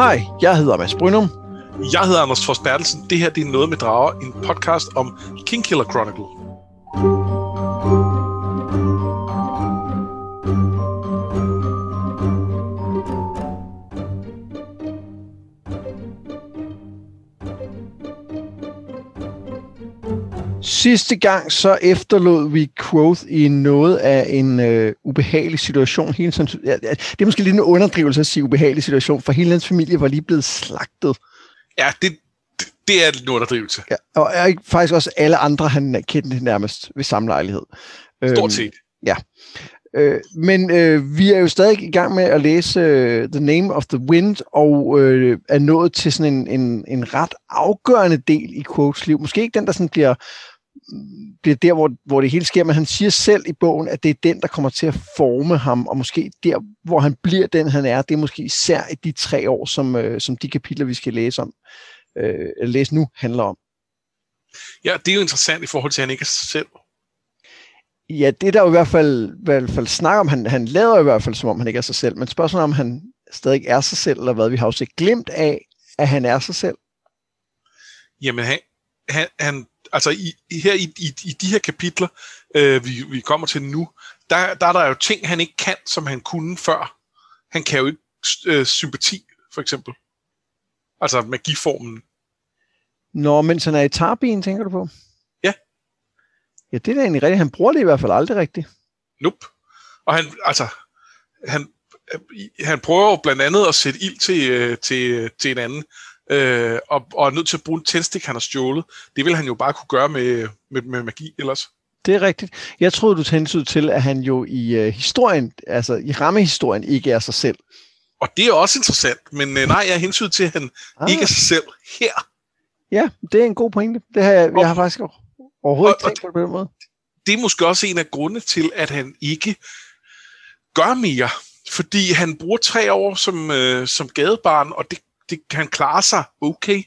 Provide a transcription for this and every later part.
Hej, jeg hedder Mads Brynum. Jeg hedder Anders Fors Bertelsen. Det her det er Noget med Drager, en podcast om King Killer Chronicle. Sidste gang så efterlod vi Quoth i noget af en øh, ubehagelig situation. Hele sådan, ja, det er måske lidt en underdrivelse at sige ubehagelig situation, for hele hans familie var lige blevet slagtet. Ja, det, det, det er en underdrivelse. Ja, og er faktisk også alle andre, han kendte nærmest ved samme lejlighed. Stort øhm, set. Ja. Øh, men øh, vi er jo stadig i gang med at læse uh, The Name of the Wind, og øh, er nået til sådan en, en, en ret afgørende del i Quotes liv. Måske ikke den, der sådan bliver bliver der, hvor, hvor det hele sker, men han siger selv i bogen, at det er den, der kommer til at forme ham, og måske der, hvor han bliver den, han er, det er måske især i de tre år, som, øh, som de kapitler, vi skal læse om, øh, læse nu, handler om. Ja, det er jo interessant i forhold til, at han ikke er sig selv. Ja, det er der jo i hvert fald, i hvert fald snak om. Han, han lader i hvert fald, som om han ikke er sig selv. Men spørgsmålet om han stadig er sig selv, eller hvad, vi har jo set glemt af, at han er sig selv. Jamen, han, han, han altså i, her i, i, i de her kapitler, øh, vi, vi kommer til nu, der, der er der jo ting, han ikke kan, som han kunne før. Han kan jo ikke øh, sympati, for eksempel. Altså magiformen. Nå, mens han er i tarbien, tænker du på? Ja. Ja, det er da egentlig rigtigt. Han bruger det i hvert fald aldrig rigtigt. Nope. Og han, altså, han, han prøver jo blandt andet at sætte ild til, øh, til, til en anden, øh, og, og er nødt til at bruge en tændstik, han har stjålet. Det vil han jo bare kunne gøre med, med, med magi ellers. Det er rigtigt. Jeg troede, du tænkte til, at han jo i uh, historien, altså i rammehistorien, ikke er sig selv. Og det er også interessant, men uh, nej, jeg hensyn til, at han ah. ikke er sig selv her. Ja, det er en god pointe. Det har jeg, og, jeg har faktisk overhovedet og, ikke tænkt på det på den måde. Det er måske også en af grundene til, at han ikke gør mere. Fordi han bruger tre år som, øh, som gadebarn, og det det kan klare sig okay,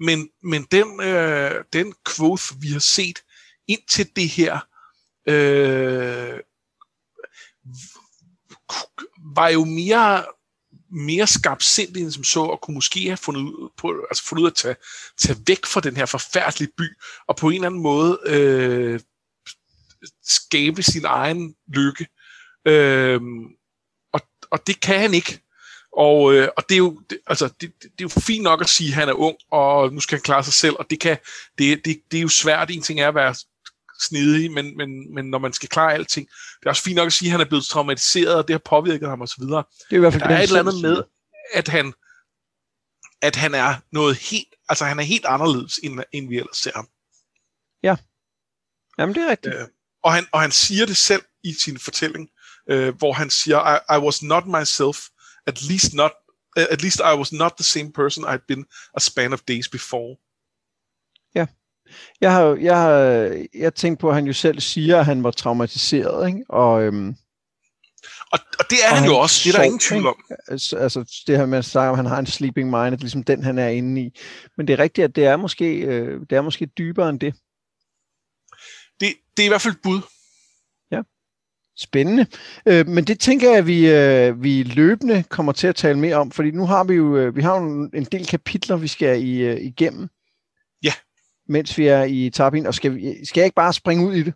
men, men den, øh, den quote, vi har set indtil det her, øh, var jo mere mere skarpsindig end som så, og kunne måske have fundet ud, på, altså fundet ud af at tage, tage væk fra den her forfærdelige by, og på en eller anden måde øh, skabe sin egen lykke. Øh, og, og det kan han ikke. Og, øh, og det er jo det, altså det, det, er jo fint nok at sige, at han er ung, og nu skal han klare sig selv, og det kan det, det, det er jo svært. En ting er at være snedig, men, men, men når man skal klare alting, det er også fint nok at sige, at han er blevet traumatiseret, og det har påvirket ham osv. Det er i hvert fald der er et eller andet med, at han, at han er noget helt, altså han er helt anderledes, end, end vi ellers ser ham. Ja, jamen det er rigtigt. Øh, og, han, og han siger det selv i sin fortælling, øh, hvor han siger, I, I was not myself, at least not at least I was not the same person I'd been a span of days before. Ja. Jeg har jeg har jeg tænkt på at han jo selv siger at han var traumatiseret, ikke? Og øhm, og, og det er og han jo også, det er der ingen tvivl om. Altså, altså det her med at sige, at han har en sleeping mind, at ligesom den han er inde i. Men det er rigtigt, at det er måske, øh, det er måske dybere end det. Det, det er i hvert fald et bud. Spændende. Øh, men det tænker jeg, at vi, øh, vi løbende kommer til at tale mere om, fordi nu har vi jo øh, vi har jo en del kapitler, vi skal i, øh, igennem. Ja. Mens vi er i Tabin, og skal, vi, skal jeg ikke bare springe ud i det?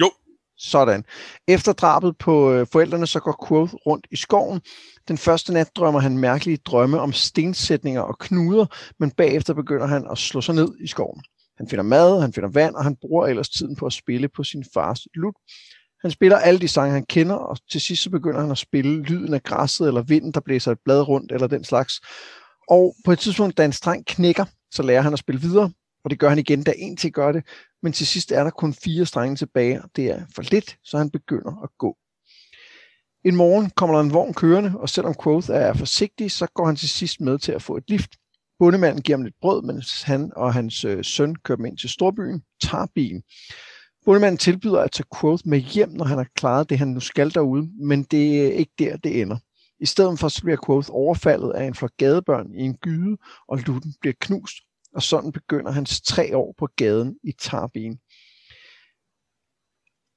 Jo. Sådan. Efter drabet på øh, forældrene, så går Quoth rundt i skoven. Den første nat drømmer han mærkelige drømme om stensætninger og knuder, men bagefter begynder han at slå sig ned i skoven. Han finder mad, han finder vand, og han bruger ellers tiden på at spille på sin fars lut. Han spiller alle de sange, han kender, og til sidst så begynder han at spille lyden af græsset, eller vinden, der blæser et blad rundt, eller den slags. Og på et tidspunkt, da en streng knækker, så lærer han at spille videre, og det gør han igen, da en til gør det. Men til sidst er der kun fire strenge tilbage, og det er for lidt, så han begynder at gå. En morgen kommer der en vogn kørende, og selvom Quoth er forsigtig, så går han til sidst med til at få et lift. Bundemanden giver ham lidt brød, mens han og hans øh, søn kører dem ind til storbyen, tager bilen. Bundemanden tilbyder at tage Quoth med hjem, når han har klaret det, han nu skal derude, men det er ikke der, det ender. I stedet for så bliver Quoth overfaldet af en flok gadebørn i en gyde, og lutten bliver knust, og sådan begynder hans tre år på gaden i Tarbin.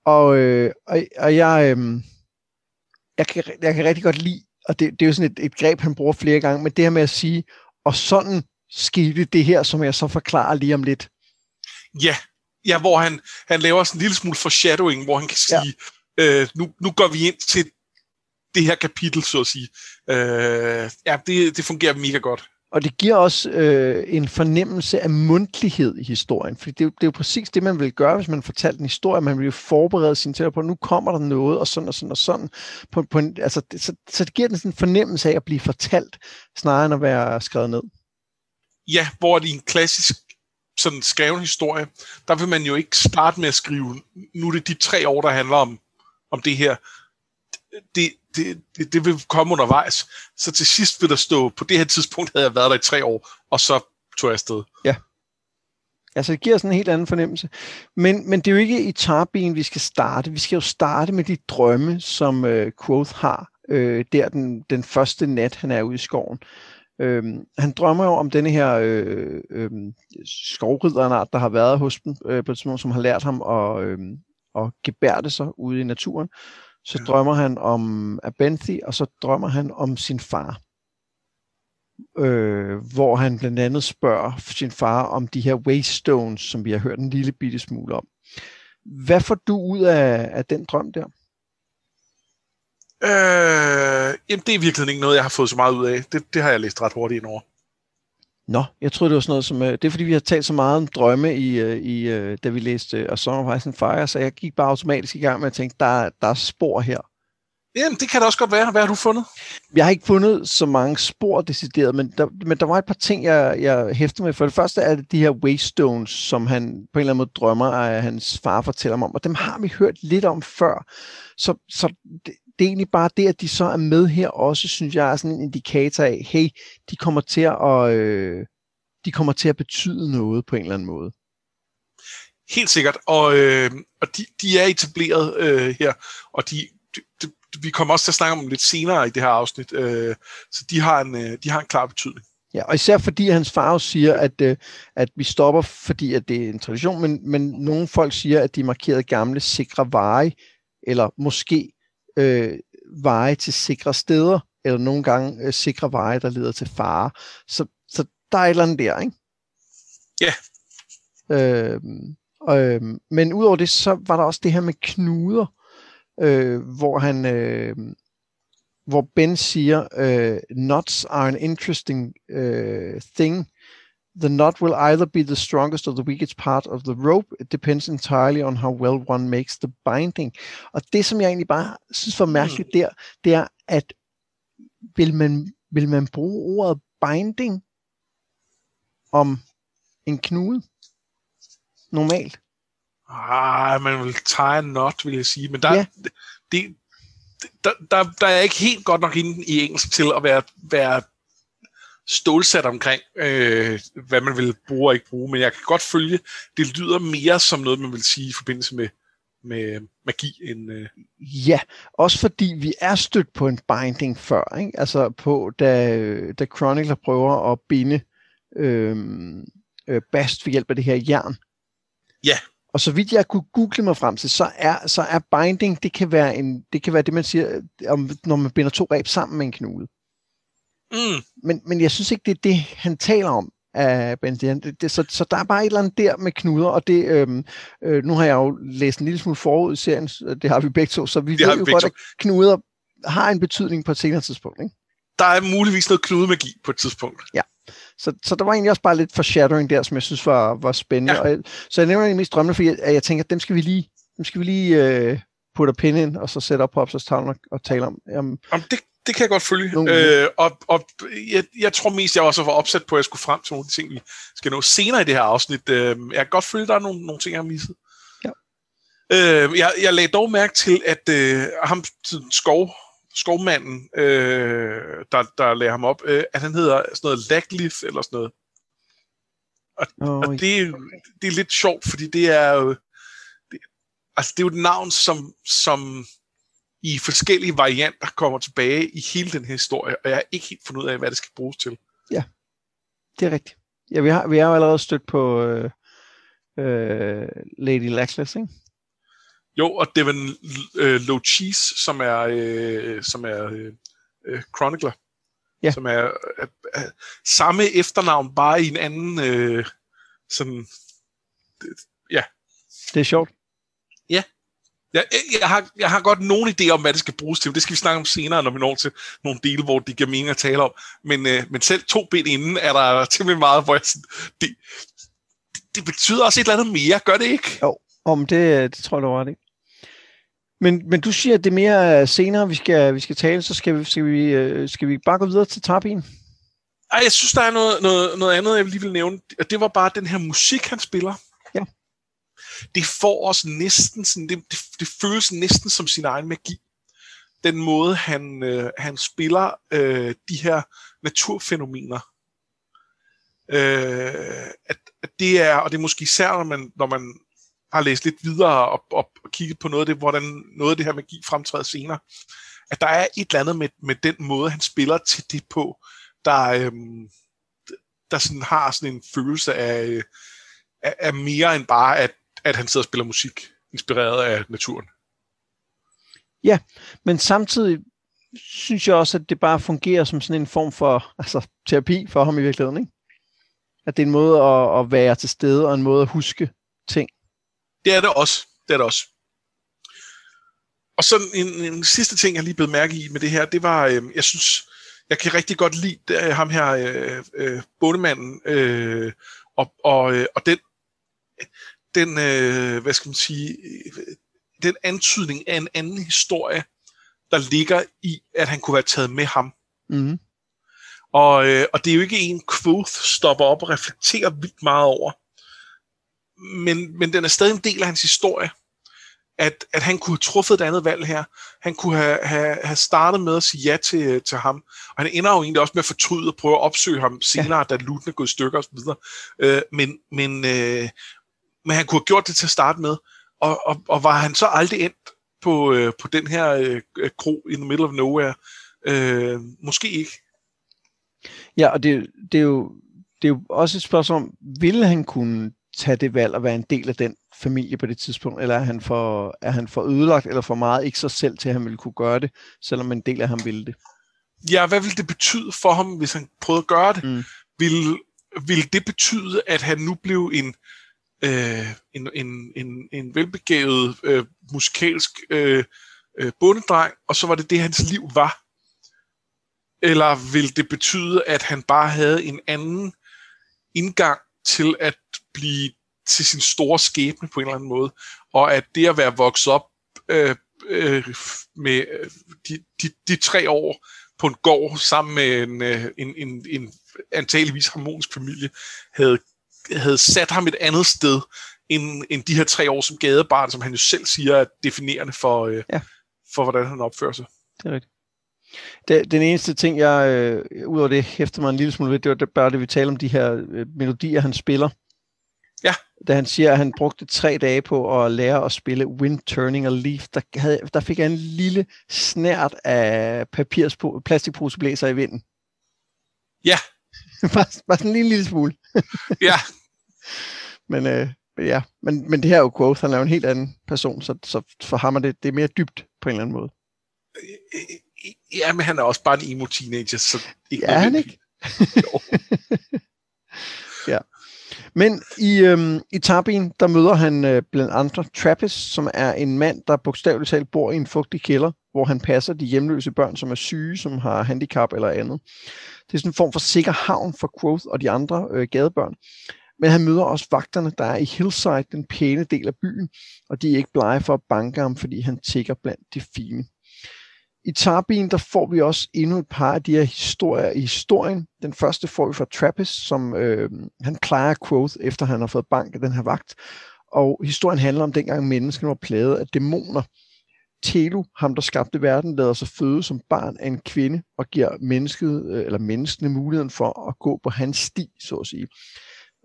Og, øh, og, og jeg, øh, jeg, kan, jeg kan rigtig godt lide og det, det er jo sådan et, et greb, han bruger flere gange, men det her med at sige, og sådan skete det her, som jeg så forklarer lige om lidt. Ja, ja hvor han, han laver sådan en lille smule foreshadowing, hvor han kan sige, ja. øh, nu, nu går vi ind til det her kapitel, så at sige. Øh, ja, det, det fungerer mega godt. Og det giver også øh, en fornemmelse af mundtlighed i historien, for det, er det er jo præcis det, man vil gøre, hvis man fortalte en historie. Man vil jo forberede sin til på, at nu kommer der noget, og sådan og sådan og sådan. På, på en, altså, det, så, så det giver den sådan en fornemmelse af at blive fortalt, snarere end at være skrevet ned. Ja, hvor det i en klassisk sådan skreven historie, der vil man jo ikke starte med at skrive, nu er det de tre år, der handler om, om det her. Det, det, det, det vil komme undervejs. Så til sidst vil der stå, på det her tidspunkt havde jeg været der i tre år, og så tog jeg afsted. Ja. Altså det giver sådan en helt anden fornemmelse. Men, men det er jo ikke i Tarbin, vi skal starte. Vi skal jo starte med de drømme, som øh, Quoth har, øh, der den, den første nat, han er ude i skoven. Øh, han drømmer jo om denne her øh, øh, skovridderart, der har været hos dem, øh, på et som har lært ham at, øh, at gebærde sig ude i naturen så ja. drømmer han om Abenthi, og så drømmer han om sin far. Øh, hvor han blandt andet spørger sin far om de her waystones, som vi har hørt en lille bitte smule om. Hvad får du ud af, af den drøm der? Øh, jamen, det er virkelig ikke noget, jeg har fået så meget ud af. Det, det har jeg læst ret hurtigt ind over. Nå, jeg troede, det var sådan noget som... Øh, det er fordi, vi har talt så meget om drømme, i, øh, i, øh, da vi læste A Song of Ice and Fire, så jeg gik bare automatisk i gang med at tænke, der, der er spor her. Jamen, det kan da også godt være. Hvad har du fundet? Jeg har ikke fundet så mange spor decideret, men der, men der var et par ting, jeg, jeg hæftede med. For det første er det de her waystones, som han på en eller anden måde drømmer, at hans far fortæller om, og dem har vi hørt lidt om før. Så, så det, det er egentlig bare det, at de så er med her også, synes jeg er sådan en indikator af, hey, de kommer til at, øh, de kommer til at betyde noget på en eller anden måde. Helt sikkert, og, øh, og de, de er etableret øh, her, og de, de, de, vi kommer også til at snakke om dem lidt senere i det her afsnit, øh, så de har, en, øh, de har en klar betydning. Ja, og især fordi hans far siger, at, øh, at vi stopper, fordi at det er en tradition, men, men nogle folk siger, at de markerede gamle sikre veje, eller måske øh, veje til sikre steder, eller nogle gange øh, sikre veje, der leder til fare. Så, så der er et eller andet der, ikke? Ja. Øh, øh, men udover det, så var der også det her med knuder, øh, hvor han... Øh, hvor Ben siger, uh, nuts are an interesting uh, thing The knot will either be the strongest or the weakest part of the rope. It depends entirely on how well one makes the binding. Og det, som jeg egentlig bare synes var mærkeligt der, det er, at vil man, vil man bruge ordet binding om en knude? Normalt. Ah, man vil tage en knot, vil jeg sige. Men der, ja. det, der, der, der er ikke helt godt nok inde i engelsk til at være, være stålsat omkring, øh, hvad man vil bruge og ikke bruge, men jeg kan godt følge, det lyder mere som noget, man vil sige i forbindelse med, med magi end... Øh... Ja, også fordi vi er stødt på en binding før, ikke? altså på, da, da Chronicler prøver at binde øh, øh, Bast ved hjælp af det her jern. Ja. Og så vidt jeg kunne google mig frem til, så er, så er binding, det kan være, en, det kan være det, man siger, om, når man binder to reb sammen med en knude. Mm. Men, men jeg synes ikke, det er det, han taler om af Benedian. Det, det, så, så der er bare et eller andet der med knuder, og det, øhm, øh, nu har jeg jo læst en lille smule forud i serien, det har vi begge to, så vi det ved jo godt, to. at knuder har en betydning på et senere tidspunkt. Ikke? Der er muligvis noget knudemagi på et tidspunkt. Ja. Så, så der var egentlig også bare lidt foreshadowing der, som jeg synes var, var spændende. Ja. Og jeg, så jeg nævner egentlig mest drømmene, fordi jeg, at jeg tænker, at dem skal vi lige, dem skal vi lige øh, putte pin ind, og så sætte op på opslagstavlen og, og tale om. Jamen, Jamen det, det kan jeg godt følge. Øh, og og jeg, jeg tror mest, jeg også var opsat på, at jeg skulle frem til nogle af de ting, vi skal nå senere i det her afsnit. Øh, jeg kan godt følge, at der er nogle, nogle ting, jeg har misset. Ja. Øh, jeg, jeg lagde dog mærke til, at øh, ham, skov, skovmanden, øh, der, der lagde ham op, øh, at han hedder sådan noget Laglith eller sådan noget. Og, oh, og det, det er lidt sjovt, fordi det er jo... Det, altså, det er jo et navn, som, som i forskellige varianter kommer tilbage i hele den her historie, og jeg har ikke helt fundet ud af, hvad det skal bruges til. Ja, det er rigtigt. Ja, vi har, vi har jo allerede stødt på øh, øh, Lady Lackless, ikke? Jo, og Devin øh, Low Cheese, som er, øh, som er øh, øh, Chronicler, Ja. som er, er, er samme efternavn, bare i en anden øh, sådan, Det er sjovt. Jeg, jeg, jeg, har, jeg har godt nogen idé om, hvad det skal bruges til. men Det skal vi snakke om senere, når vi når til nogle dele, hvor det giver mening at tale om. Men, øh, men selv to ben inden er der temmelig meget, hvor jeg sådan, det, det betyder også et eller andet mere, gør det ikke? Om det, det tror jeg, du ret i. Men, men du siger, at det er mere øh, senere, vi skal, vi skal tale, så skal vi, skal, vi, øh, skal vi bare gå videre til Tarpin. Ej, jeg synes, der er noget, noget, noget andet, jeg lige vil nævne. Og det var bare den her musik, han spiller. Det får os næsten sådan, det, det, det føles næsten som sin egen magi. Den måde, han, øh, han spiller øh, de her naturfænomener. Øh, at, at det er, og det er måske især, når man, når man har læst lidt videre og, og, og kigget på noget af det, hvordan noget af det her magi fremtræder senere, at der er et eller andet med, med den måde, han spiller til det på, der, øhm, der sådan har sådan en følelse af, øh, af, af mere end bare, at, at han sidder og spiller musik, inspireret af naturen. Men samtidig synes jeg også, at det bare fungerer som sådan en form for altså, terapi for ham i virkeligheden. Ikke? At det er en måde at, at være til stede, og en måde at huske ting. Det er det også. Det er det også. Og så en, en sidste ting, jeg lige blev mærke i med det her, det var, øh, jeg synes, jeg kan rigtig godt lide øh, ham her, øh, øh, bondemanden, øh, og, og, øh, og den, den øh, hvad skal man sige, øh, den antydning af en anden historie, der ligger i, at han kunne være taget med ham. Mm-hmm. Og, øh, og det er jo ikke en, Quoth stopper op og reflekterer vildt meget over. Men, men den er stadig en del af hans historie. At, at han kunne have truffet et andet valg her. Han kunne have, have, have startet med at sige ja til, til ham. Og han ender jo egentlig også med at fortryde og prøve at opsøge ham senere, ja. da luten er gået i stykker osv. Øh, men, men, øh, men han kunne have gjort det til at starte med. Og, og, og var han så aldrig endt på, øh, på den her øh, kro in the middle of nowhere? Øh, måske ikke. Ja, og det, det, er jo, det er jo også et spørgsmål om, ville han kunne tage det valg og være en del af den familie på det tidspunkt, eller er han for, er han for ødelagt eller for meget ikke sig selv til, at han ville kunne gøre det, selvom en del af ham ville det? Ja, hvad ville det betyde for ham, hvis han prøvede at gøre det? Mm. Vil, vil det betyde, at han nu blev en, øh, Øh, en, en, en, en velbegavet øh, musikalsk øh, øh, bondedreng, og så var det det, hans liv var? Eller vil det betyde, at han bare havde en anden indgang til at blive til sin store skæbne på en eller anden måde, og at det at være vokset op øh, øh, med øh, de, de, de tre år på en gård sammen med en, øh, en, en, en antageligvis harmonisk familie, havde, havde sat ham et andet sted end, end de her tre år som gadebarn, som han jo selv siger er definerende for, øh, Ja. for hvordan han opfører sig. Det er rigtigt. Det, den eneste ting, jeg øh, udover det hæfter mig en lille smule ved, det var det, bare det, vi taler om de her øh, melodier, han spiller. Ja. Da han siger, at han brugte tre dage på at lære at spille Wind Turning a Leaf, der, havde, der fik jeg en lille snært af papirs plastikposeblæser i vinden. Ja. bare, bare sådan en lille, lille smule. Ja, Men, øh, ja, men, men det her er jo Quoth, han er jo en helt anden person, så, så for ham er det, det er mere dybt på en eller anden måde. ja, men han er også bare en emo-teenager, så ikke Ja, han nødvendigt. ja. Men i, øhm, i Tabin, der møder han øh, blandt andre Trappist, som er en mand, der bogstaveligt talt bor i en fugtig kælder, hvor han passer de hjemløse børn, som er syge, som har handicap eller andet. Det er sådan en form for sikker havn for Quoth og de andre øh, gadebørn. Men han møder også vagterne, der er i Hillside, den pæne del af byen, og de er ikke blege for at banke ham, fordi han tigger blandt de fine. I Tarbin, der får vi også endnu et par af de her historier i historien. Den første får vi fra Trappist, som øh, han plejer Quoth, efter han har fået bank af den her vagt. Og historien handler om dengang menneskene var plaget af dæmoner. Telu, ham der skabte verden, lader sig føde som barn af en kvinde og giver mennesket, øh, eller menneskene muligheden for at gå på hans sti, så at sige.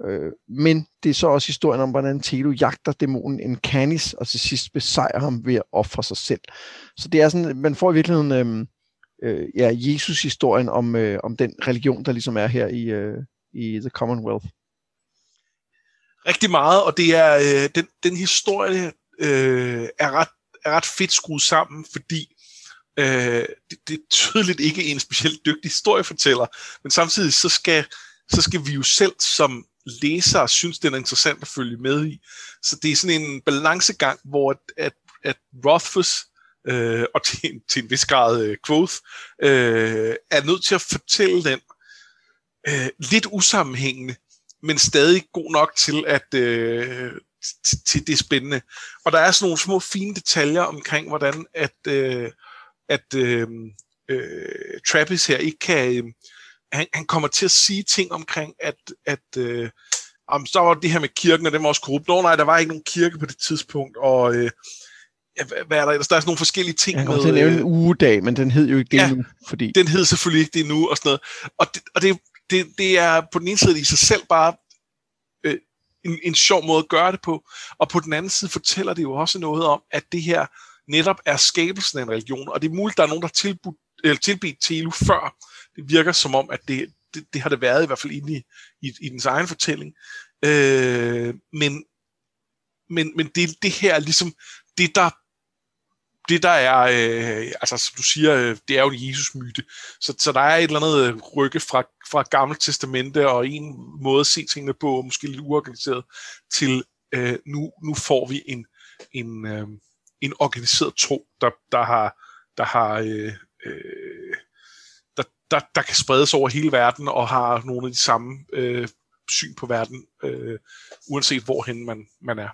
Øh, men det er så også historien om, hvordan Telu jagter dæmonen Encanis, og til sidst besejrer ham ved at ofre sig selv. Så det er sådan, man får i virkeligheden øh, øh, ja, Jesus-historien om, øh, om den religion, der ligesom er her i, øh, i The Commonwealth. rigtig meget, og det er øh, den, den historie øh, er, ret, er ret fedt skruet sammen, fordi Øh, det, det er tydeligt ikke en specielt dygtig historiefortæller, men samtidig så skal, så skal vi jo selv som læsere synes, det er interessant at følge med i. Så det er sådan en balancegang, hvor at, at, at Rothfuss øh, og til, en, til en vis grad øh, Quoth, øh, er nødt til at fortælle den øh, lidt usammenhængende, men stadig god nok til, at øh, til det spændende. Og der er sådan nogle små fine detaljer omkring, hvordan at, øh, at øh, øh, Trappist her ikke kan... Øh, han, han kommer til at sige ting omkring, at, at øh, om, så var det her med kirken, og den var også korrupt. Nå nej, der var ikke nogen kirke på det tidspunkt, og øh, hvad er der? Der er sådan nogle forskellige ting. Jeg kan med, til at nævne en øh, ugedag, men den hed jo ikke det ja, nu. Fordi... den hed selvfølgelig ikke det nu, og sådan noget. Og det, og det, det, det er på den ene side i sig selv bare en, en sjov måde at gøre det på, og på den anden side fortæller det jo også noget om, at det her netop er skabelsen af en religion, og det er muligt, der er nogen, der har tilbudt, eller tilbedt Telu før. Det virker som om, at det, det, det har det været i hvert fald inde i, i, i dens egen fortælling. Øh, men, men, men det, det her er ligesom det, der det der er, øh, altså som du siger, øh, det er jo en Jesus-myte. Så, så der er et eller andet øh, rykke fra, fra Gamle Testamente og en måde at se tingene på, måske lidt uorganiseret, til øh, nu, nu får vi en, en, øh, en organiseret tro, der, der har, der har øh, øh, der, der, der kan spredes over hele verden og har nogle af de samme øh, syn på verden, øh, uanset hvorhen man, man er.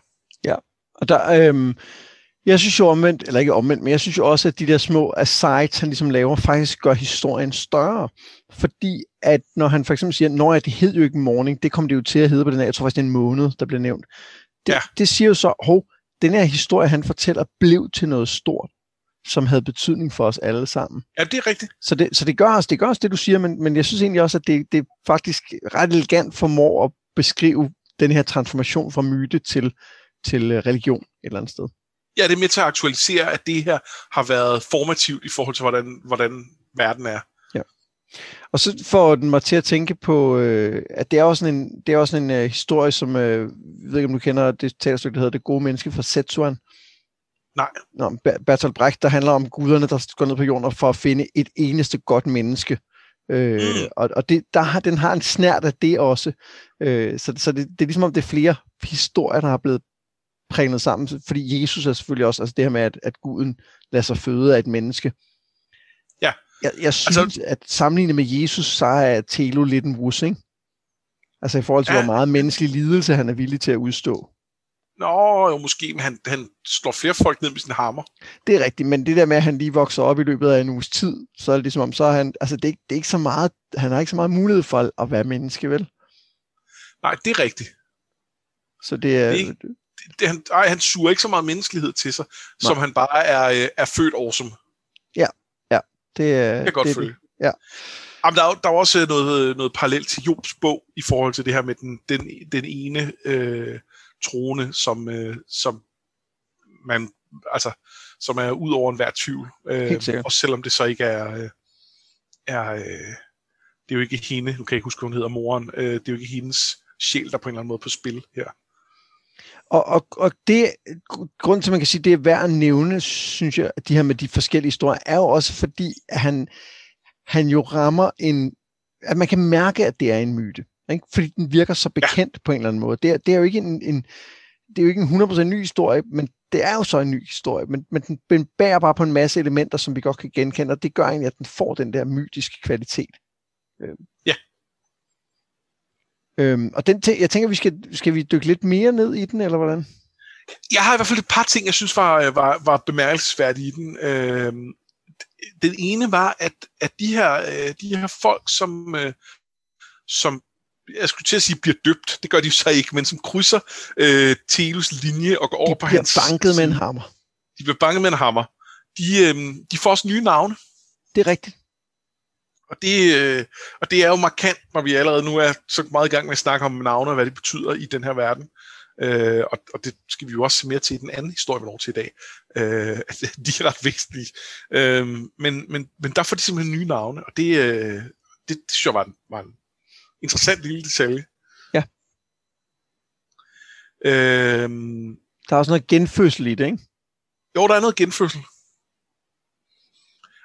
Ja, og der, øh, jeg synes jo omvendt, eller ikke omvendt, men jeg synes jo også, at de der små asides, han ligesom laver, faktisk gør historien større. Fordi at når han for eksempel siger, når det hed jo ikke morning, det kom det jo til at hedde på den her, jeg tror faktisk det er en måned, der blev nævnt. Det, ja. det siger jo så, hov, den her historie, han fortæller, blev til noget stort som havde betydning for os alle sammen. Ja, det er rigtigt. Så det, så det, gør, også, det gør også det, du siger, men, men jeg synes egentlig også, at det, det faktisk ret elegant formår at beskrive den her transformation fra myte til, til religion et eller andet sted ja, det er med til at aktualisere, at det her har været formativt i forhold til, hvordan, hvordan verden er. Ja. Og så får den mig til at tænke på, øh, at det er også en, det er også en øh, historie, som, øh, jeg ved ikke om du kender det talerstykke, der hedder Det gode menneske fra Setsuan. Nej. Nå, Bertolt Brecht, der handler om guderne, der går ned på jorden for at finde et eneste godt menneske. Øh, mm. Og, og det, der har, den har en snært af det også. Øh, så så det, det er ligesom om, det er flere historier, der har blevet prægnet sammen, fordi Jesus er selvfølgelig også, altså det her med, at, at guden lader sig føde af et menneske. Ja. Jeg, jeg synes, altså, at sammenlignet med Jesus, så er Telo lidt en wus, ikke? Altså i forhold til, ja. hvor meget menneskelig lidelse han er villig til at udstå. Nå, jo, måske, men han, han slår flere folk ned med sin hammer. Det er rigtigt, men det der med, at han lige vokser op i løbet af en uges tid, så er det ligesom om, så er han, altså det er, det er ikke så meget, han har ikke så meget mulighed for at være menneske, vel? Nej, det er rigtigt. Så det er... Det, det, han, ej, han suger ikke så meget menneskelighed til sig, Nej. som han bare er, øh, er født awesome. Ja, ja. Det, er jeg kan godt det, følge. Ja. Jamen, der, er, der er også noget, noget parallelt til Jobs bog i forhold til det her med den, den, den ene øh, trone, som, øh, som man, altså, som er ud over enhver tvivl. Øh, og selvom det så ikke er, øh, er øh, det er jo ikke hende, nu kan jeg ikke huske, hvad hun hedder, moren, øh, det er jo ikke hendes sjæl, der på en eller anden måde på spil her. Og, og, og det, grund til, at man kan sige, det er værd at nævne, synes jeg, de her med de forskellige historier, er jo også fordi, at han, han jo rammer en, at man kan mærke, at det er en myte. Ikke? Fordi den virker så bekendt ja. på en eller anden måde. Det er, det er jo ikke en, en, det er jo ikke en 100% ny historie, men det er jo så en ny historie, men, men den, den bærer bare på en masse elementer, som vi godt kan genkende, og det gør egentlig, at den får den der mytiske kvalitet. Ja. Øhm, og den jeg tænker, vi skal, skal vi dykke lidt mere ned i den, eller hvordan? Jeg har i hvert fald et par ting, jeg synes var, var, var bemærkelsesværdige i den. Øhm, den ene var, at, at de, her, øh, de her folk, som, øh, som jeg skulle til at sige, bliver døbt. Det gør de så ikke, men som krydser øh, Telus linje og går over på hans... De bliver banket med en hammer. De bliver banket med en hammer. De, øh, de får også nye navne. Det er rigtigt. Og det, øh, og det er jo markant, når vi allerede nu er så meget i gang med at snakke om navne og hvad det betyder i den her verden. Øh, og, og det skal vi jo også se mere til i den anden historie, vi når til i dag. Øh, de er ret væsentlige. Øh, men, men, men der får de simpelthen nye navne, og det, øh, det, det synes jeg var en, var en interessant lille detalje. Ja. Øh, der er også noget genfødsel i det, ikke? Jo, der er noget genfødsel.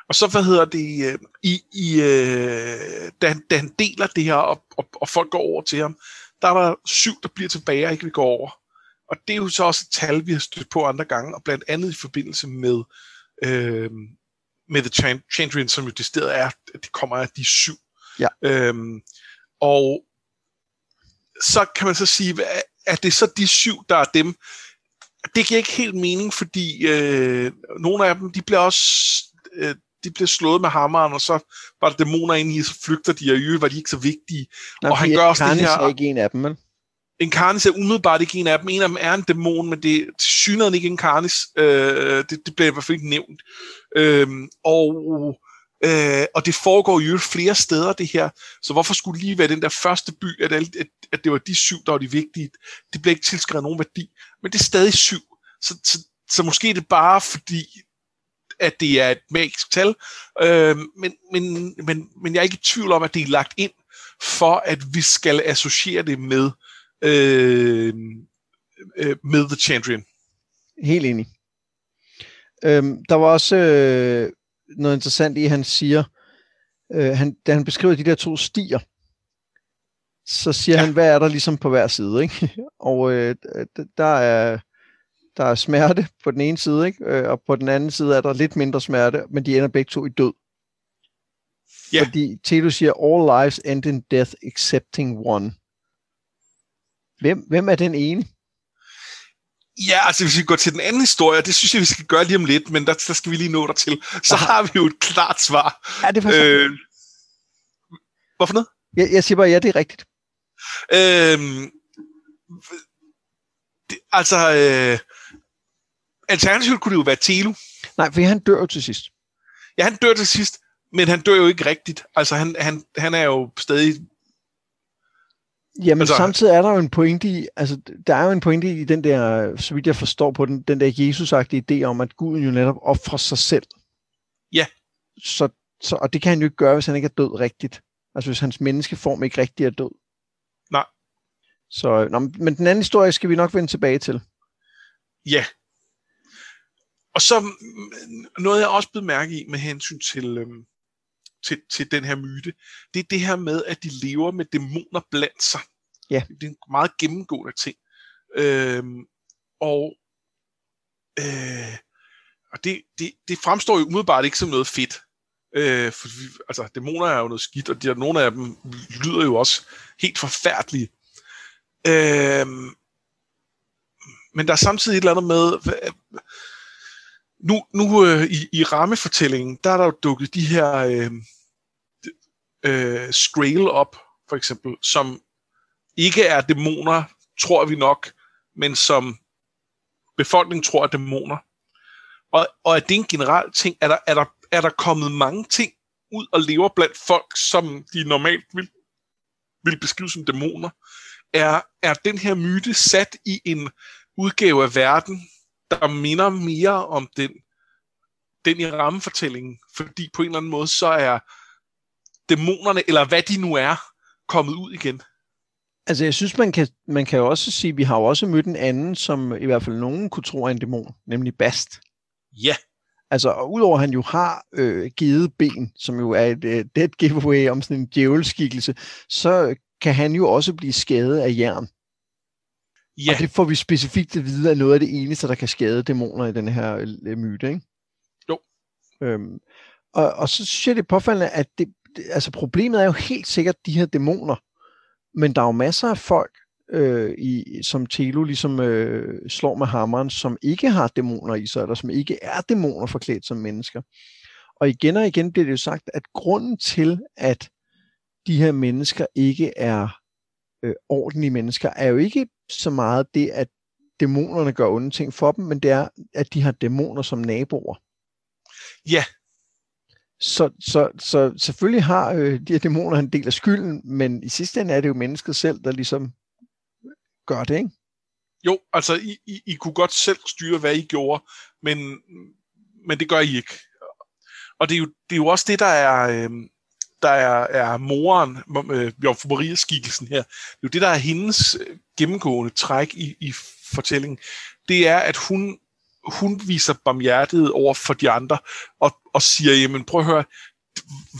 Og så, hvad hedder det, øh, i, i, øh, da, han, da han deler det her, og, og, og folk går over til ham, der er der syv, der bliver tilbage og ikke vil gå over. Og det er jo så også et tal, vi har stødt på andre gange, og blandt andet i forbindelse med, øh, med The Change som jo det er, at det kommer af de syv. Ja. Øhm, og så kan man så sige, at det er så de syv, der er dem. Det giver ikke helt mening, fordi øh, nogle af dem, de bliver også øh, de bliver slået med hammeren, og så var der dæmoner inde i, så flygter de, og i var de ikke så vigtige. Nej, og han gør også det her... er ikke en af dem, men... Incarnis er umiddelbart ikke en af dem. En af dem er en dæmon, men det er synligheden ikke Incarnis. Øh, det, det bliver i hvert fald ikke nævnt. Øh, og, øh, og det foregår jo flere steder, det her. Så hvorfor skulle lige være den der første by, at, at, at det var de syv, der var de vigtige? Det bliver ikke tilskrevet nogen værdi. Men det er stadig syv. Så, så, så måske er det bare fordi, at det er et magisk tal. Øh, men, men, men, men jeg er ikke i tvivl om, at det er lagt ind for, at vi skal associere det med øh, øh, med The Chandrian. Helt enig. Øhm, der var også øh, noget interessant i, at han siger, øh, han, da han beskriver de der to stier, så siger ja. han, hvad er der ligesom på hver side, ikke? Og øh, der er der er smerte på den ene side, ikke? Øh, og på den anden side er der lidt mindre smerte, men de ender begge to i død. Ja. Fordi Telo siger, all lives end in death excepting one. Hvem, hvem er den ene? Ja, altså hvis vi går til den anden historie, det synes jeg, vi skal gøre lige om lidt, men der, der skal vi lige nå der til. Så Aha. har vi jo et klart svar. Ja, det er øh, Hvorfor noget? Jeg, jeg siger bare, ja, det er rigtigt. Øh, det, altså, øh, alternativt kunne det jo være Telo. Nej, for han dør jo til sidst. Ja, han dør til sidst, men han dør jo ikke rigtigt. Altså, han, han, han er jo stadig Jamen altså, samtidig er der jo en pointe i, altså der er jo en pointe i den der, så vidt jeg forstår på den, den der Jesus-agtige idé om, at Gud jo netop offrer sig selv. Ja. Så, så, og det kan han jo ikke gøre, hvis han ikke er død rigtigt. Altså hvis hans menneskeform ikke rigtig er død. Nej. Så, nå, men den anden historie skal vi nok vende tilbage til. Ja. Og så noget, jeg også blevet mærke i med hensyn til, øhm, til, til den her myte, det er det her med, at de lever med dæmoner blandt sig. Ja. Det er en meget gennemgående ting. Øhm, og øh, og det, det, det fremstår jo umiddelbart ikke som noget fedt. Øh, for, altså, dæmoner er jo noget skidt, og de, nogle af dem lyder jo også helt forfærdelige. Øh, men der er samtidig et eller andet med, nu, nu øh, i, i rammefortællingen, der er der jo dukket de her øh, øh, Skrail op, for eksempel, som ikke er dæmoner, tror vi nok, men som befolkningen tror er dæmoner. Og, og er det en generel ting? Er der, er, der, er der kommet mange ting ud og lever blandt folk, som de normalt vil, vil beskrive som dæmoner? Er, er den her myte sat i en udgave af verden, der minder mere om den, den i rammefortællingen, fordi på en eller anden måde, så er dæmonerne, eller hvad de nu er, kommet ud igen. Altså, jeg synes, man kan, man kan også sige, at vi har jo også mødt en anden, som i hvert fald nogen kunne tro er en dæmon, nemlig Bast. Ja. Altså, og udover at han jo har øh, givet ben, som jo er et øh, dead giveaway om sådan en djævelskikkelse, så kan han jo også blive skadet af jern. Ja. Og det får vi specifikt at vide, at noget af det eneste, der kan skade dæmoner i den her øh, myte, ikke? Jo. Øhm, og, og så synes jeg, det er påfaldende, at det, det, altså problemet er jo helt sikkert de her dæmoner, men der er jo masser af folk, øh, i, som Telo ligesom øh, slår med hammeren, som ikke har dæmoner i sig, eller som ikke er dæmoner forklædt som mennesker. Og igen og igen bliver det jo sagt, at grunden til, at de her mennesker ikke er øh, ordentlige mennesker, er jo ikke så meget det, at dæmonerne gør onde ting for dem, men det er, at de har dæmoner som naboer. Ja. Så, så, så selvfølgelig har øh, de her dæmoner en del af skylden, men i sidste ende er det jo mennesket selv, der ligesom gør det, ikke? Jo, altså I, I, I kunne godt selv styre, hvad I gjorde, men, men det gør I ikke. Og det er jo, det er jo også det, der er, øh, der er, er moren, øh, Jomfru Marias skikkelsen her, det er jo det, der er hendes øh, gennemgående træk i, i fortællingen. Det er, at hun, hun viser barmhjertighed over for de andre, og, og siger, jamen prøv at høre,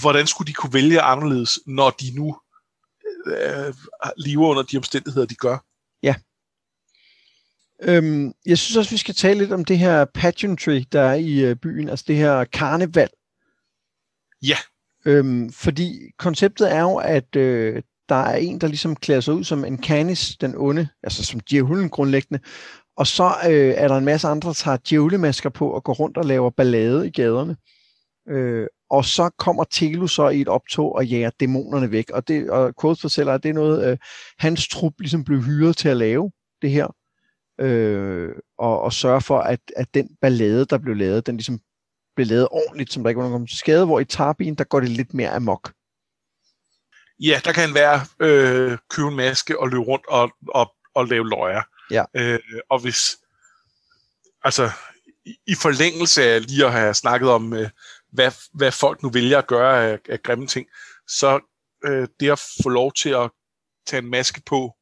hvordan skulle de kunne vælge anderledes, når de nu øh, lever under de omstændigheder, de gør? Ja. Øhm, jeg synes også, vi skal tale lidt om det her pageantry, der er i øh, byen, altså det her karneval. Ja. Øhm, fordi konceptet er jo, at øh, der er en, der ligesom klæder sig ud som en canis, den onde, altså som djævlen grundlæggende, og så øh, er der en masse andre, der tager djævlemasker på og går rundt og laver ballade i gaderne. Øh, og så kommer Telu så i et optog og jager dæmonerne væk. Og, det, og Quote fortæller, at det er noget, øh, hans trup ligesom blev hyret til at lave det her. Øh, og, og sørge for, at, at den ballade, der blev lavet, den ligesom blev lavet ordentligt, som der ikke var nogen til skade, hvor i Tarbin, der går det lidt mere amok. Ja, der kan være øh, købe en maske og løbe rundt og, og, og lave løjer. Ja. Øh, og hvis, altså, i, i forlængelse af lige at have snakket om, øh, hvad, hvad folk nu vælger at gøre af, af grimme ting, så øh, det at få lov til at tage en maske på,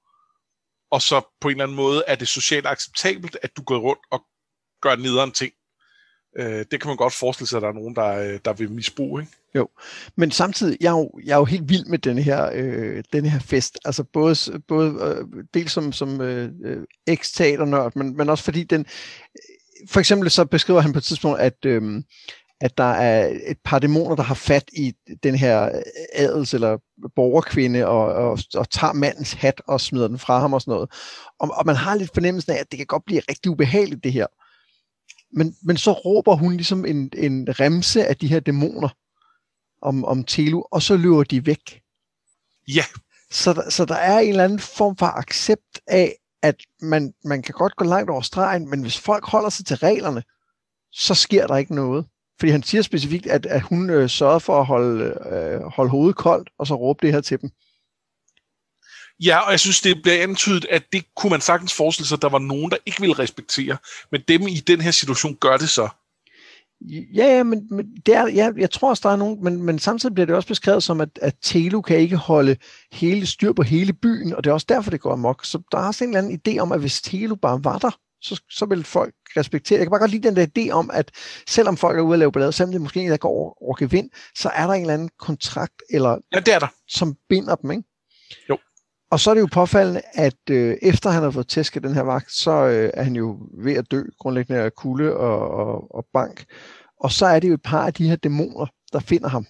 og så på en eller anden måde er det socialt acceptabelt, at du går rundt og gør nederen ting. Øh, det kan man godt forestille sig, at der er nogen, der, øh, der vil misbruge, ikke? Jo, men samtidig, jeg er jo, jeg er jo helt vild med denne her, øh, denne her fest. Altså både, både øh, dels som, som øh, eks-teaternørd, men, men også fordi den... Øh, for eksempel så beskriver han på et tidspunkt, at, øh, at der er et par dæmoner, der har fat i den her øh, adels- eller borgerkvinde og, og, og tager mandens hat og smider den fra ham og sådan noget. Og, og man har lidt fornemmelsen af, at det kan godt blive rigtig ubehageligt, det her. Men, men så råber hun ligesom en, en remse af de her dæmoner om, om Telu, og så løber de væk. Ja. Så, der, så der er en eller anden form for accept af, at man, man kan godt gå langt over stregen, men hvis folk holder sig til reglerne, så sker der ikke noget. Fordi han siger specifikt, at, at hun øh, sørgede for at holde, øh, holde hovedet koldt, og så råbe det her til dem. Ja, og jeg synes, det bliver antydet, at det kunne man sagtens forestille sig, at der var nogen, der ikke ville respektere. Men dem i den her situation gør det så. Ja, ja, men, men det er, ja, jeg tror også, der er nogen, men, men samtidig bliver det også beskrevet som, at, at Telu kan ikke holde hele styr på hele byen, og det er også derfor, det går amok. Så der er også en eller anden idé om, at hvis Telu bare var der, så, så vil folk respektere. Jeg kan bare godt lide den der idé om, at selvom folk er ude at lave ballade, selvom det måske ikke går over, over gevind, så er der en eller anden kontrakt, eller, ja, det er der. som binder dem, ikke? Jo. Og så er det jo påfaldende, at øh, efter han har fået tæsket den her vagt, så øh, er han jo ved at dø, grundlæggende af kulde og, og, og bank. Og så er det jo et par af de her dæmoner, der finder ham.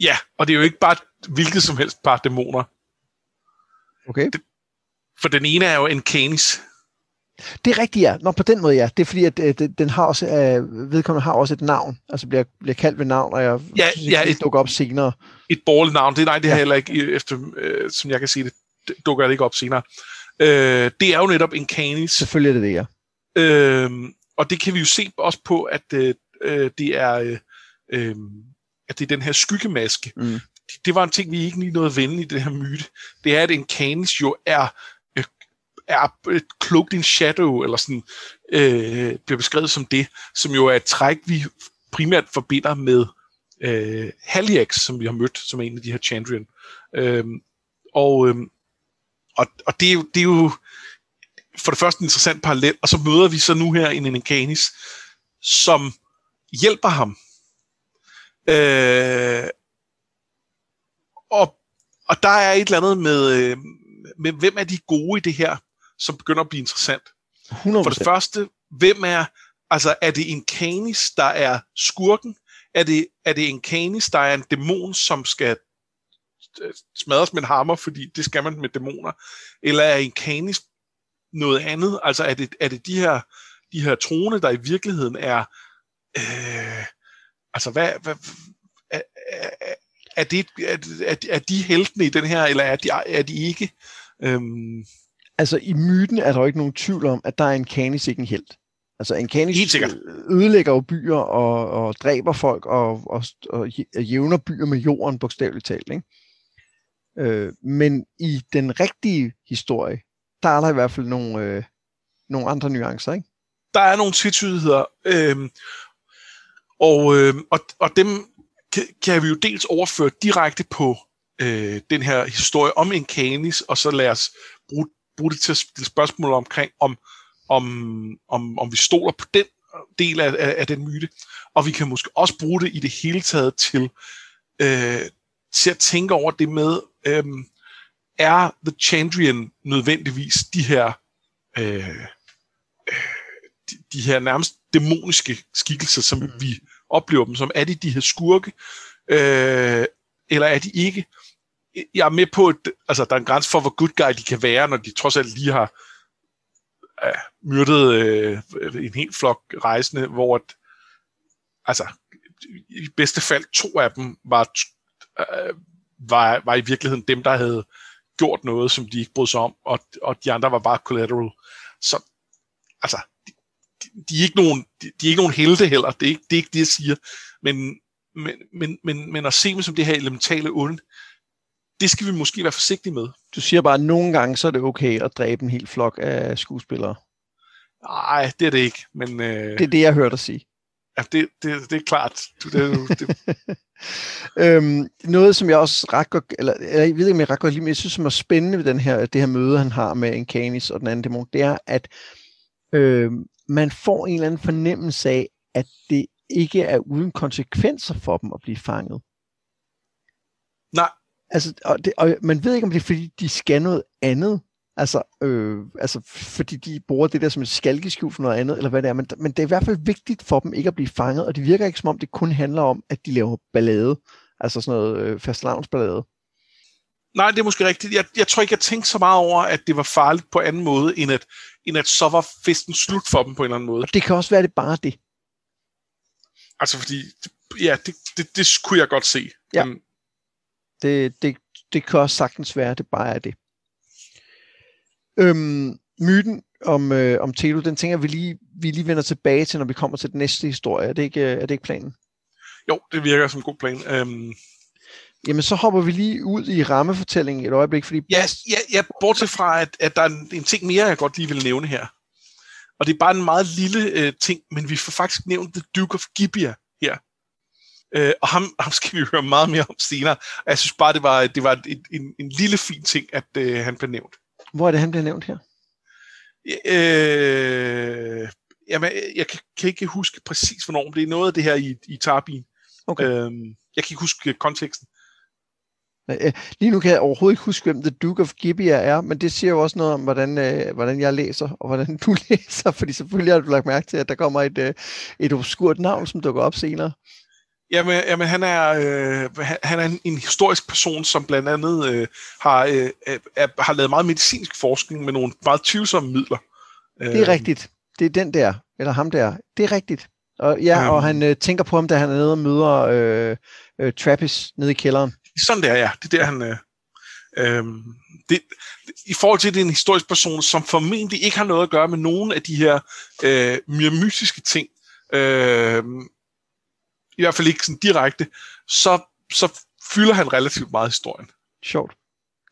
Ja, og det er jo ikke bare hvilket som helst par dæmoner. Okay. Det, for den ene er jo en canis. Det er rigtigt, ja. Nå, på den måde, ja. Det er fordi, at øh, den har også, øh, vedkommende har også et navn. Altså bliver, bliver kaldt ved navn, og jeg ja, synes ja, det et, dukker op senere. Et borgerligt navn. Det, nej, det ja. har heller ikke, efter, øh, som jeg kan sige det, dukker det ikke op senere. Øh, det er jo netop en canis. Selvfølgelig er det det, ja. Øh, og det kan vi jo se også på, at øh, øh det er... Øh, øh, at det er den her skyggemaske. Mm. Det, det var en ting, vi ikke lige nåede at vende i det her myte. Det er, at en canis jo er er cloaked in shadow, eller sådan, øh, bliver beskrevet som det, som jo er et træk, vi primært forbinder med øh, Haliax, som vi har mødt, som er en af de her Chandrian. Øh, og, øh, og, og det, er jo, det er jo for det første en interessant parallel, og så møder vi så nu her en Enkanis, som hjælper ham. Øh, og, og der er et eller andet med, øh, med, hvem er de gode i det her? Som begynder at blive interessant. 100%. For det første, hvem er, altså er det en kanis, der er skurken? Er det, er det en kanis, der er en dæmon, som skal smadres med en hammer, fordi det skal man med dæmoner? Eller er en kanis noget andet? Altså er det, er det de her, de her trone, der i virkeligheden er, øh, altså hvad, hvad er, er, er, det, er, er, er de heltene i den her, eller er de, er de ikke? Øhm, altså i myten er der jo ikke nogen tvivl om, at der er en kanis ikke en held. Altså en Helt ødelægger jo byer og, og dræber folk og, og, og jævner byer med jorden, bogstaveligt talt. Ikke? Øh, men i den rigtige historie, der er der i hvert fald nogle, øh, nogle andre nuancer. Ikke? Der er nogle tvetydigheder, øh, og, øh, og, og dem kan, kan vi jo dels overføre direkte på øh, den her historie om en kanis, og så lad os bruge bruge det til at stille spørgsmål omkring, om om, om, om vi stoler på den del af, af, af den myte, og vi kan måske også bruge det i det hele taget til, øh, til at tænke over det med, øh, er The Chandrian nødvendigvis de her øh, de, de her nærmest dæmoniske skikkelser, som mm. vi oplever dem som? Er de de her skurke, øh, eller er de ikke? Jeg er med på, at altså, der er en grænse for, hvor good guy de kan være, når de trods alt lige har øh, myrdet øh, en hel flok rejsende, hvor at, altså, i bedste fald to af dem var, øh, var, var i virkeligheden dem, der havde gjort noget, som de ikke brød sig om, og, og de andre var bare collateral. Så altså, de, de, er ikke nogen, de, de er ikke nogen helte heller, det er ikke det, er ikke det jeg siger, men, men, men, men, men at se dem som det her elementale onde, det skal vi måske være forsigtige med. Du siger bare, at nogle gange så er det okay at dræbe en hel flok af skuespillere. Nej, det er det ikke. Men, øh, det er det, jeg hørte dig sige. Ja, det, det, det er klart. Du, det, det. øhm, noget, som jeg også ret godt, eller jeg ved ikke, om jeg ret godt lige, men jeg synes, som er spændende ved den her, det her møde, han har med en Canis og den anden dæmon, det er, at øh, man får en eller anden fornemmelse af, at det ikke er uden konsekvenser for dem at blive fanget. Altså, og, det, og man ved ikke, om det er, fordi de skal noget andet, Altså, øh, altså, fordi de bruger det der som et skalkeskjul for noget andet, eller hvad det er. Men, men det er i hvert fald vigtigt for dem ikke at blive fanget, og det virker ikke som om, det kun handler om, at de laver ballade. Altså sådan noget øh, fastelavnsballade. Nej, det er måske rigtigt. Jeg, jeg tror ikke, jeg tænkte så meget over, at det var farligt på anden måde, end at, end at så var festen slut for dem på en eller anden måde. Og det kan også være, det bare det. Altså fordi, ja, det, det, det kunne jeg godt se. Ja. Men... Det, det, det kan også sagtens være, at det bare er det. Øhm, myten om, øh, om Telo, den tænker vi lige, vi lige vender tilbage til, når vi kommer til den næste historie. Er det ikke, er det ikke planen? Jo, det virker som en god plan. Øhm... Jamen, så hopper vi lige ud i rammefortællingen et øjeblik, fordi... Ja, ja, ja bortset fra, at, at der er en, en ting mere, jeg godt lige vil nævne her. Og det er bare en meget lille øh, ting, men vi får faktisk nævnt The Duke of Gibeah her. Øh, og ham, ham skal vi høre meget mere om senere. Jeg synes bare, det var, det var en, en, en lille fin ting, at øh, han blev nævnt. Hvor er det, han bliver nævnt her? Øh, jamen, jeg kan, kan ikke huske præcis, hvornår, det er noget af det her i, i Tarbin. Okay. Øhm, jeg kan ikke huske konteksten. Øh, lige nu kan jeg overhovedet ikke huske, hvem The Duke of Gibeah er, men det siger jo også noget om, hvordan, øh, hvordan jeg læser, og hvordan du læser, fordi selvfølgelig har du lagt mærke til, at der kommer et, øh, et obskurt navn, som dukker op senere. Jamen, jamen han er øh, han er en, historisk person, som blandt andet øh, har øh, er, har lavet meget medicinsk forskning med nogle meget tvivlsomme midler. Det er øh, rigtigt. Det er den der, eller ham der. Det er rigtigt. Og, ja, um, og han øh, tænker på ham, da han er nede og møder øh, øh, Trappist nede i kælderen. Sådan der, ja. Det er der, han... Øh, øh, det, I forhold til, at det er en historisk person, som formentlig ikke har noget at gøre med nogen af de her øh, mystiske ting, øh, i hvert fald ikke sådan direkte, så, så fylder han relativt meget historien. Sjovt.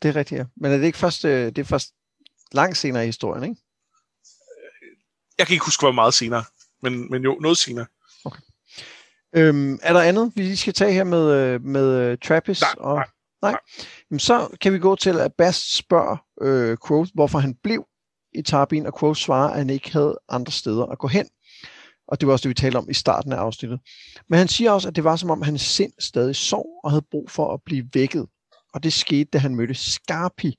Det er rigtigt, ja. Men er det ikke først, øh, det er først langt senere i historien, ikke? Jeg kan ikke huske, hvor meget senere, men, men jo, noget senere. Okay. Øhm, er der andet, vi lige skal tage her med, øh, med uh, Trappist? Nej, og, nej, nej. nej. Jamen, så kan vi gå til, at Bast spørger øh, Quoth, hvorfor han blev i Tarbin, og Quoth svarer, at han ikke havde andre steder at gå hen. Og det var også det, vi talte om i starten af afsnittet. Men han siger også, at det var som om hans sind stadig sov og havde brug for at blive vækket. Og det skete, da han mødte Scarpi.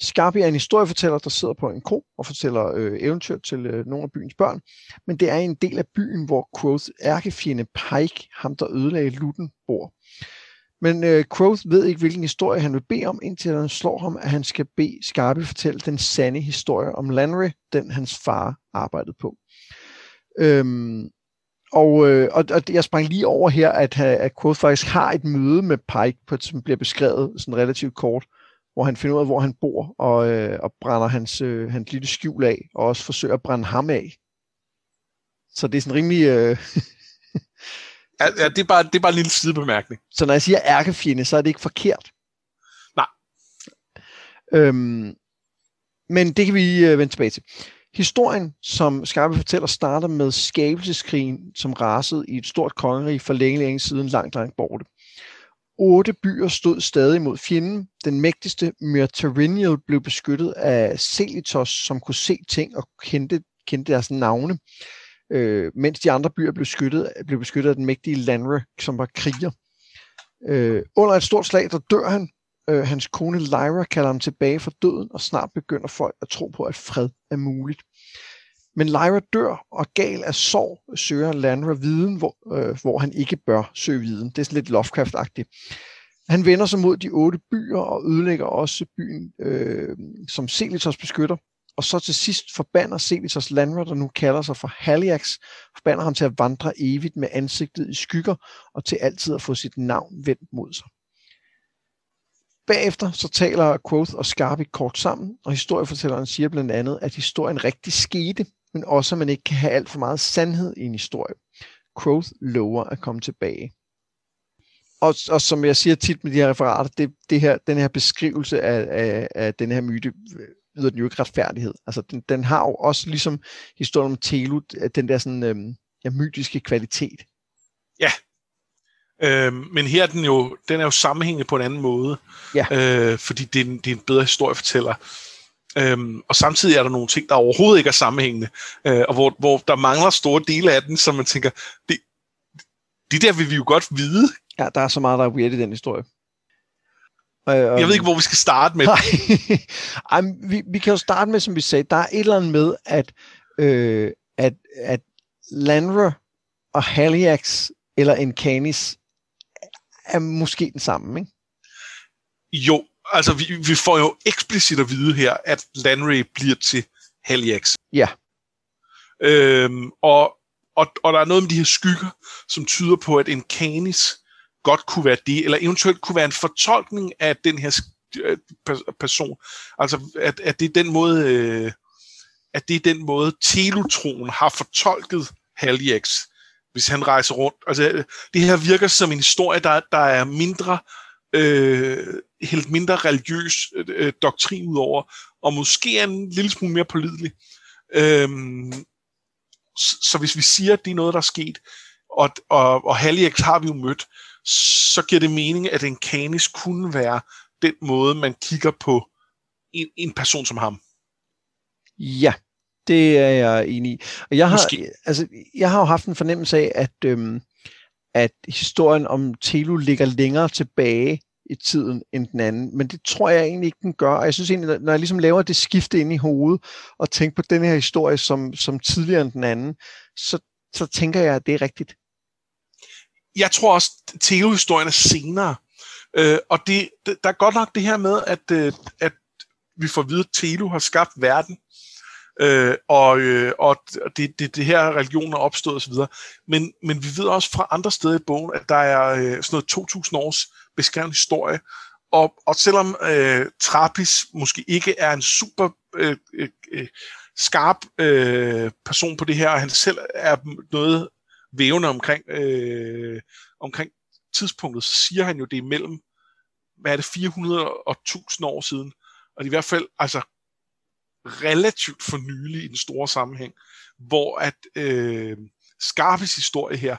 Scarpi er en historiefortæller, der sidder på en ko og fortæller øh, eventyr til øh, nogle af byens børn. Men det er en del af byen, hvor Quoth ærkefjende Pike, ham der ødelagde Lutten, bor. Men øh, Quoth ved ikke, hvilken historie han vil bede om, indtil han slår ham, at han skal bede Scarpi fortælle den sande historie om Landry, den hans far arbejdede på. Øhm, og, øh, og, og jeg sprang lige over her, at, at Quoth faktisk har et møde med Pike, på, som bliver beskrevet sådan relativt kort, hvor han finder ud af, hvor han bor, og, øh, og brænder hans, øh, hans lille skjul af, og også forsøger at brænde ham af. Så det er sådan rimelig... Øh, ja, ja, det er bare, det er bare en lille sidebemærkning. Så når jeg siger ærkefjende, så er det ikke forkert. Nej. Øhm, men det kan vi øh, vende tilbage til. Historien, som Skarpe fortæller, starter med skabelseskrigen, som rasede i et stort kongerige for længe, længe siden, langt, langt borte. Otte byer stod stadig mod fjenden. Den mægtigste, Myrtariniel, blev beskyttet af Celitos, som kunne se ting og kendte kendte deres navne, øh, mens de andre byer blev, skyttet, blev beskyttet af den mægtige Lanre, som var kriger. Øh, under et stort slag, der dør han. Øh, hans kone Lyra kalder ham tilbage fra døden, og snart begynder folk at tro på, at fred er muligt. Men Lyra dør, og gal af sorg søger Landra viden, hvor, øh, hvor han ikke bør søge viden. Det er sådan lidt Lovecraft-agtigt. Han vender sig mod de otte byer og ødelægger også byen, øh, som Selitos beskytter. Og så til sidst forbander Selitos Landra, der nu kalder sig for Haliax, forbander ham til at vandre evigt med ansigtet i skygger og til altid at få sit navn vendt mod sig. Bagefter så taler Quoth og Scarby kort sammen, og historiefortælleren siger blandt andet, at historien rigtig skete, men også at man ikke kan have alt for meget sandhed i en historie. Quoth lover at komme tilbage og, og som jeg siger tit med de her referater, det, det her, den her beskrivelse af, af, af den her myte øh, yder den jo ikke retfærdighed. Altså, den, den har jo også ligesom historien om Telu, den der sådan, øhm, ja, mytiske kvalitet. Ja, øhm, men her er den jo, den er jo sammenhængende på en anden måde, ja. øh, fordi det er, en, det er en bedre historiefortæller. Øhm, og samtidig er der nogle ting, der overhovedet ikke er sammenhængende, øh, og hvor, hvor der mangler store dele af den, som man tænker, det, det der vil vi jo godt vide, Ja, der er så meget, der er weird i den historie. Og, jeg ved ikke, hvor vi skal starte med. Nej, Ej, vi, vi kan jo starte med, som vi sagde, der er et eller andet med, at, øh, at, at Landra og Haliax eller Encanis er måske den samme, ikke? Jo, altså vi, vi får jo eksplicit at vide her, at Landry bliver til Haliax. Ja. Øhm, og, og, og der er noget med de her skygger, som tyder på, at Encanis godt kunne være det, eller eventuelt kunne være en fortolkning af den her øh, person. Altså, at, at det er den måde, øh, at det er den måde, Telutroen har fortolket Haliax, hvis han rejser rundt. Altså, det her virker som en historie, der, der er mindre, øh, helt mindre religiøs øh, øh doktrin udover, og måske er en lille smule mere pålidelig. Øhm, så, så hvis vi siger, at det er noget, der er sket, og, og, og Haliax har vi jo mødt, så giver det mening, at en kanis kunne være den måde, man kigger på en, en person som ham. Ja, det er jeg enig i. Og jeg har, Måske. altså, jeg har jo haft en fornemmelse af, at, øhm, at historien om Telu ligger længere tilbage i tiden end den anden, men det tror jeg egentlig ikke, den gør. Og jeg synes egentlig, når jeg ligesom laver det skifte ind i hovedet, og tænker på den her historie som, som tidligere end den anden, så, så tænker jeg, at det er rigtigt jeg tror også, at Theo-historien er senere. Øh, og det, det, der er godt nok det her med, at, øh, at vi får at vide, at Telu har skabt verden, øh, og, øh, og det, det, det her religion er opstået osv. Men, men vi ved også fra andre steder i bogen, at der er øh, sådan noget 2000 års beskrevet historie, og, og selvom øh, Trappis måske ikke er en super øh, øh, øh, skarp øh, person på det her, og han selv er noget vævende omkring, øh, omkring tidspunktet, så siger han jo, det er mellem, hvad er det, 400 og 1000 år siden. Og i hvert fald altså, relativt for nylig i den store sammenhæng, hvor at øh, Scarpes historie her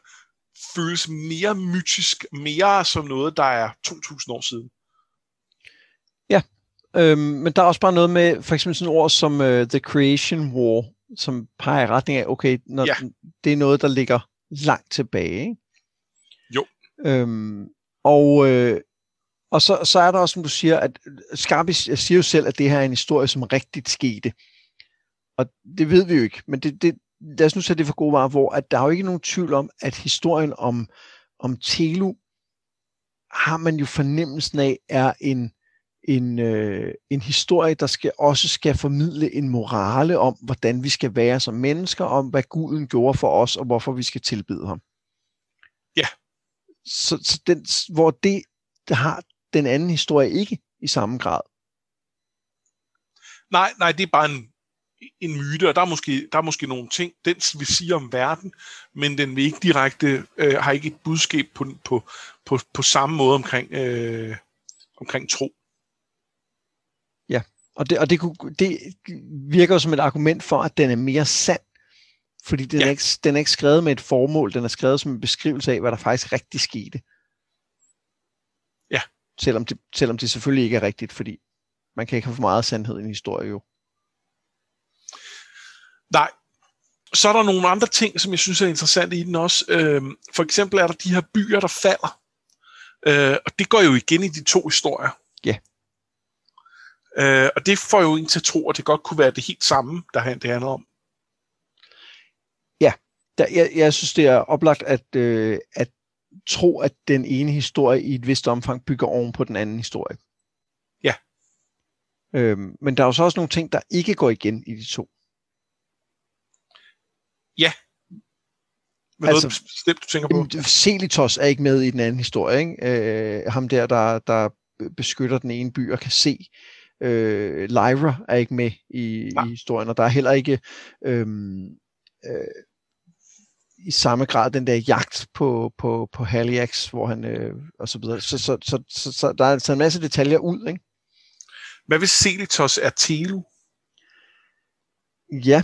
føles mere mytisk, mere som noget, der er 2000 år siden. Ja, øhm, men der er også bare noget med, for eksempel sådan ord som uh, The Creation War, som peger i retning af, okay, når ja. det er noget, der ligger langt tilbage. Ikke? Jo. Øhm, og øh, og så, så er der også, som du siger, at Scarpi siger jo selv, at det her er en historie, som rigtigt skete. Og det ved vi jo ikke, men det, det, lad os nu sætte det for gode varer, hvor at der er jo ikke nogen tvivl om, at historien om, om Telu har man jo fornemmelsen af, er en, en, øh, en historie, der skal også skal formidle en morale om, hvordan vi skal være som mennesker, om hvad Guden gjorde for os, og hvorfor vi skal tilbede ham. Ja. Så, så den, hvor det, det har den anden historie ikke i samme grad. Nej, nej, det er bare en, en myte, og der er, måske, der er måske nogle ting, den vil sige om verden, men den vil ikke direkte, øh, har ikke et budskab på, på, på, på samme måde omkring, øh, omkring tro. Og det, og det, kunne, det virker jo som et argument for, at den er mere sand. Fordi den, ja. er ikke, den er ikke skrevet med et formål, den er skrevet som en beskrivelse af, hvad der faktisk rigtig skete. Selvom det, selvom det selvfølgelig ikke er rigtigt, fordi man kan ikke have for meget sandhed i en historie jo. Nej, så er der nogle andre ting, som jeg synes er interessante i den også. Øh, for eksempel er der de her byer, der falder. Øh, og det går jo igen i de to historier. Ja. Øh, og det får jo en til at tro, at det godt kunne være det helt samme, der det handler om. Ja, der, jeg, jeg synes, det er oplagt at, øh, at tro, at den ene historie i et vist omfang bygger oven på den anden historie. Ja. Øhm, men der er jo så også nogle ting, der ikke går igen i de to. Ja. Men altså, noget bestemt, du tænker på? Jamen, Celitos er ikke med i den anden historie. Ikke? Øh, ham der, der, der beskytter den ene by og kan se. Øh, Lyra er ikke med i, i historien, og der er heller ikke øhm, øh, i samme grad den der jagt på, på, på Haliax, hvor han øh, og så videre. Så, så, så, så, så der er altså en masse detaljer ud, ikke? Hvad hvis Celitos er Telu? Ja,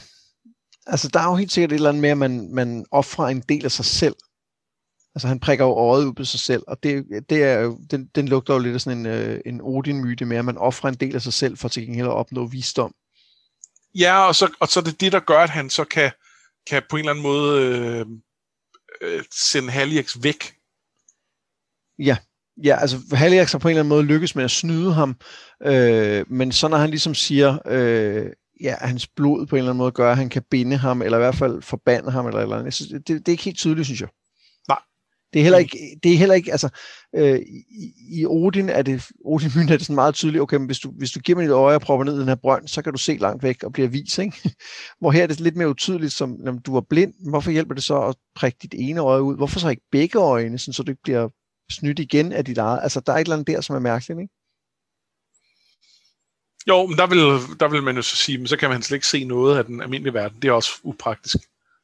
altså der er jo helt sikkert et eller andet med, at man, man offrer en del af sig selv. Altså han prikker jo øjet ud på sig selv, og det, det er jo, den, den lugter jo lidt af sådan en, øh, en Odin-myte med, at man offrer en del af sig selv for til gengæld at opnå visdom. Ja, og så, og så er det det, der gør, at han så kan, kan på en eller anden måde øh, øh, sende Haliax væk. Ja, ja altså Haliax har på en eller anden måde lykkes med at snyde ham, øh, men så når han ligesom siger, øh, ja, hans blod på en eller anden måde gør, at han kan binde ham, eller i hvert fald forbande ham, eller eller andet. Det, det er ikke helt tydeligt, synes jeg. Det er heller ikke, det er heller ikke altså, øh, i, i Odin er det, Odin er det sådan meget tydeligt, okay, men hvis du, hvis du giver mig dit øje og propper ned i den her brønd, så kan du se langt væk og blive vis, ikke? Hvor her er det lidt mere utydeligt, som, når du var blind, hvorfor hjælper det så at prikke dit ene øje ud? Hvorfor så ikke begge øjne, sådan, så du ikke bliver snydt igen af dit eget? Altså, der er et eller andet der, som er mærkeligt, ikke? Jo, men der vil, der vil man jo så sige, men så kan man slet ikke se noget af den almindelige verden. Det er også upraktisk.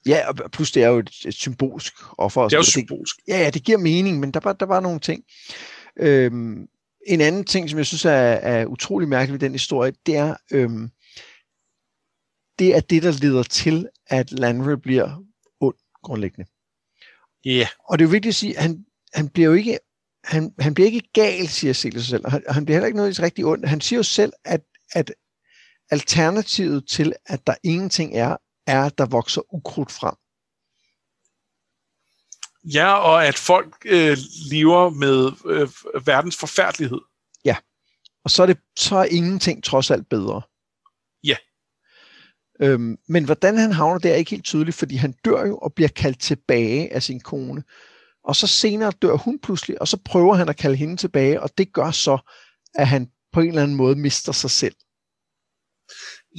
Ja, og plus det er jo et, et symbolsk offer. Det er jo symbolsk. Det, ja, ja, det giver mening, men der var, der var nogle ting. Øhm, en anden ting, som jeg synes er, er utrolig mærkeligt ved den historie, det er, øhm, det er det, der leder til, at Landry bliver ond, grundlæggende. Ja. Yeah. Og det er jo vigtigt at sige, at han, han bliver jo ikke han, han bliver ikke gal, siger Silas selv, og han, han bliver heller ikke noget rigtig ondt. Han siger jo selv, at at alternativet til, at der ingenting er, er, der vokser ukrudt frem. Ja, og at folk øh, lever med øh, verdens forfærdelighed. Ja, og så er, det, så er ingenting trods alt bedre. Ja. Øhm, men hvordan han havner der er ikke helt tydeligt, fordi han dør jo og bliver kaldt tilbage af sin kone. Og så senere dør hun pludselig, og så prøver han at kalde hende tilbage, og det gør så, at han på en eller anden måde mister sig selv.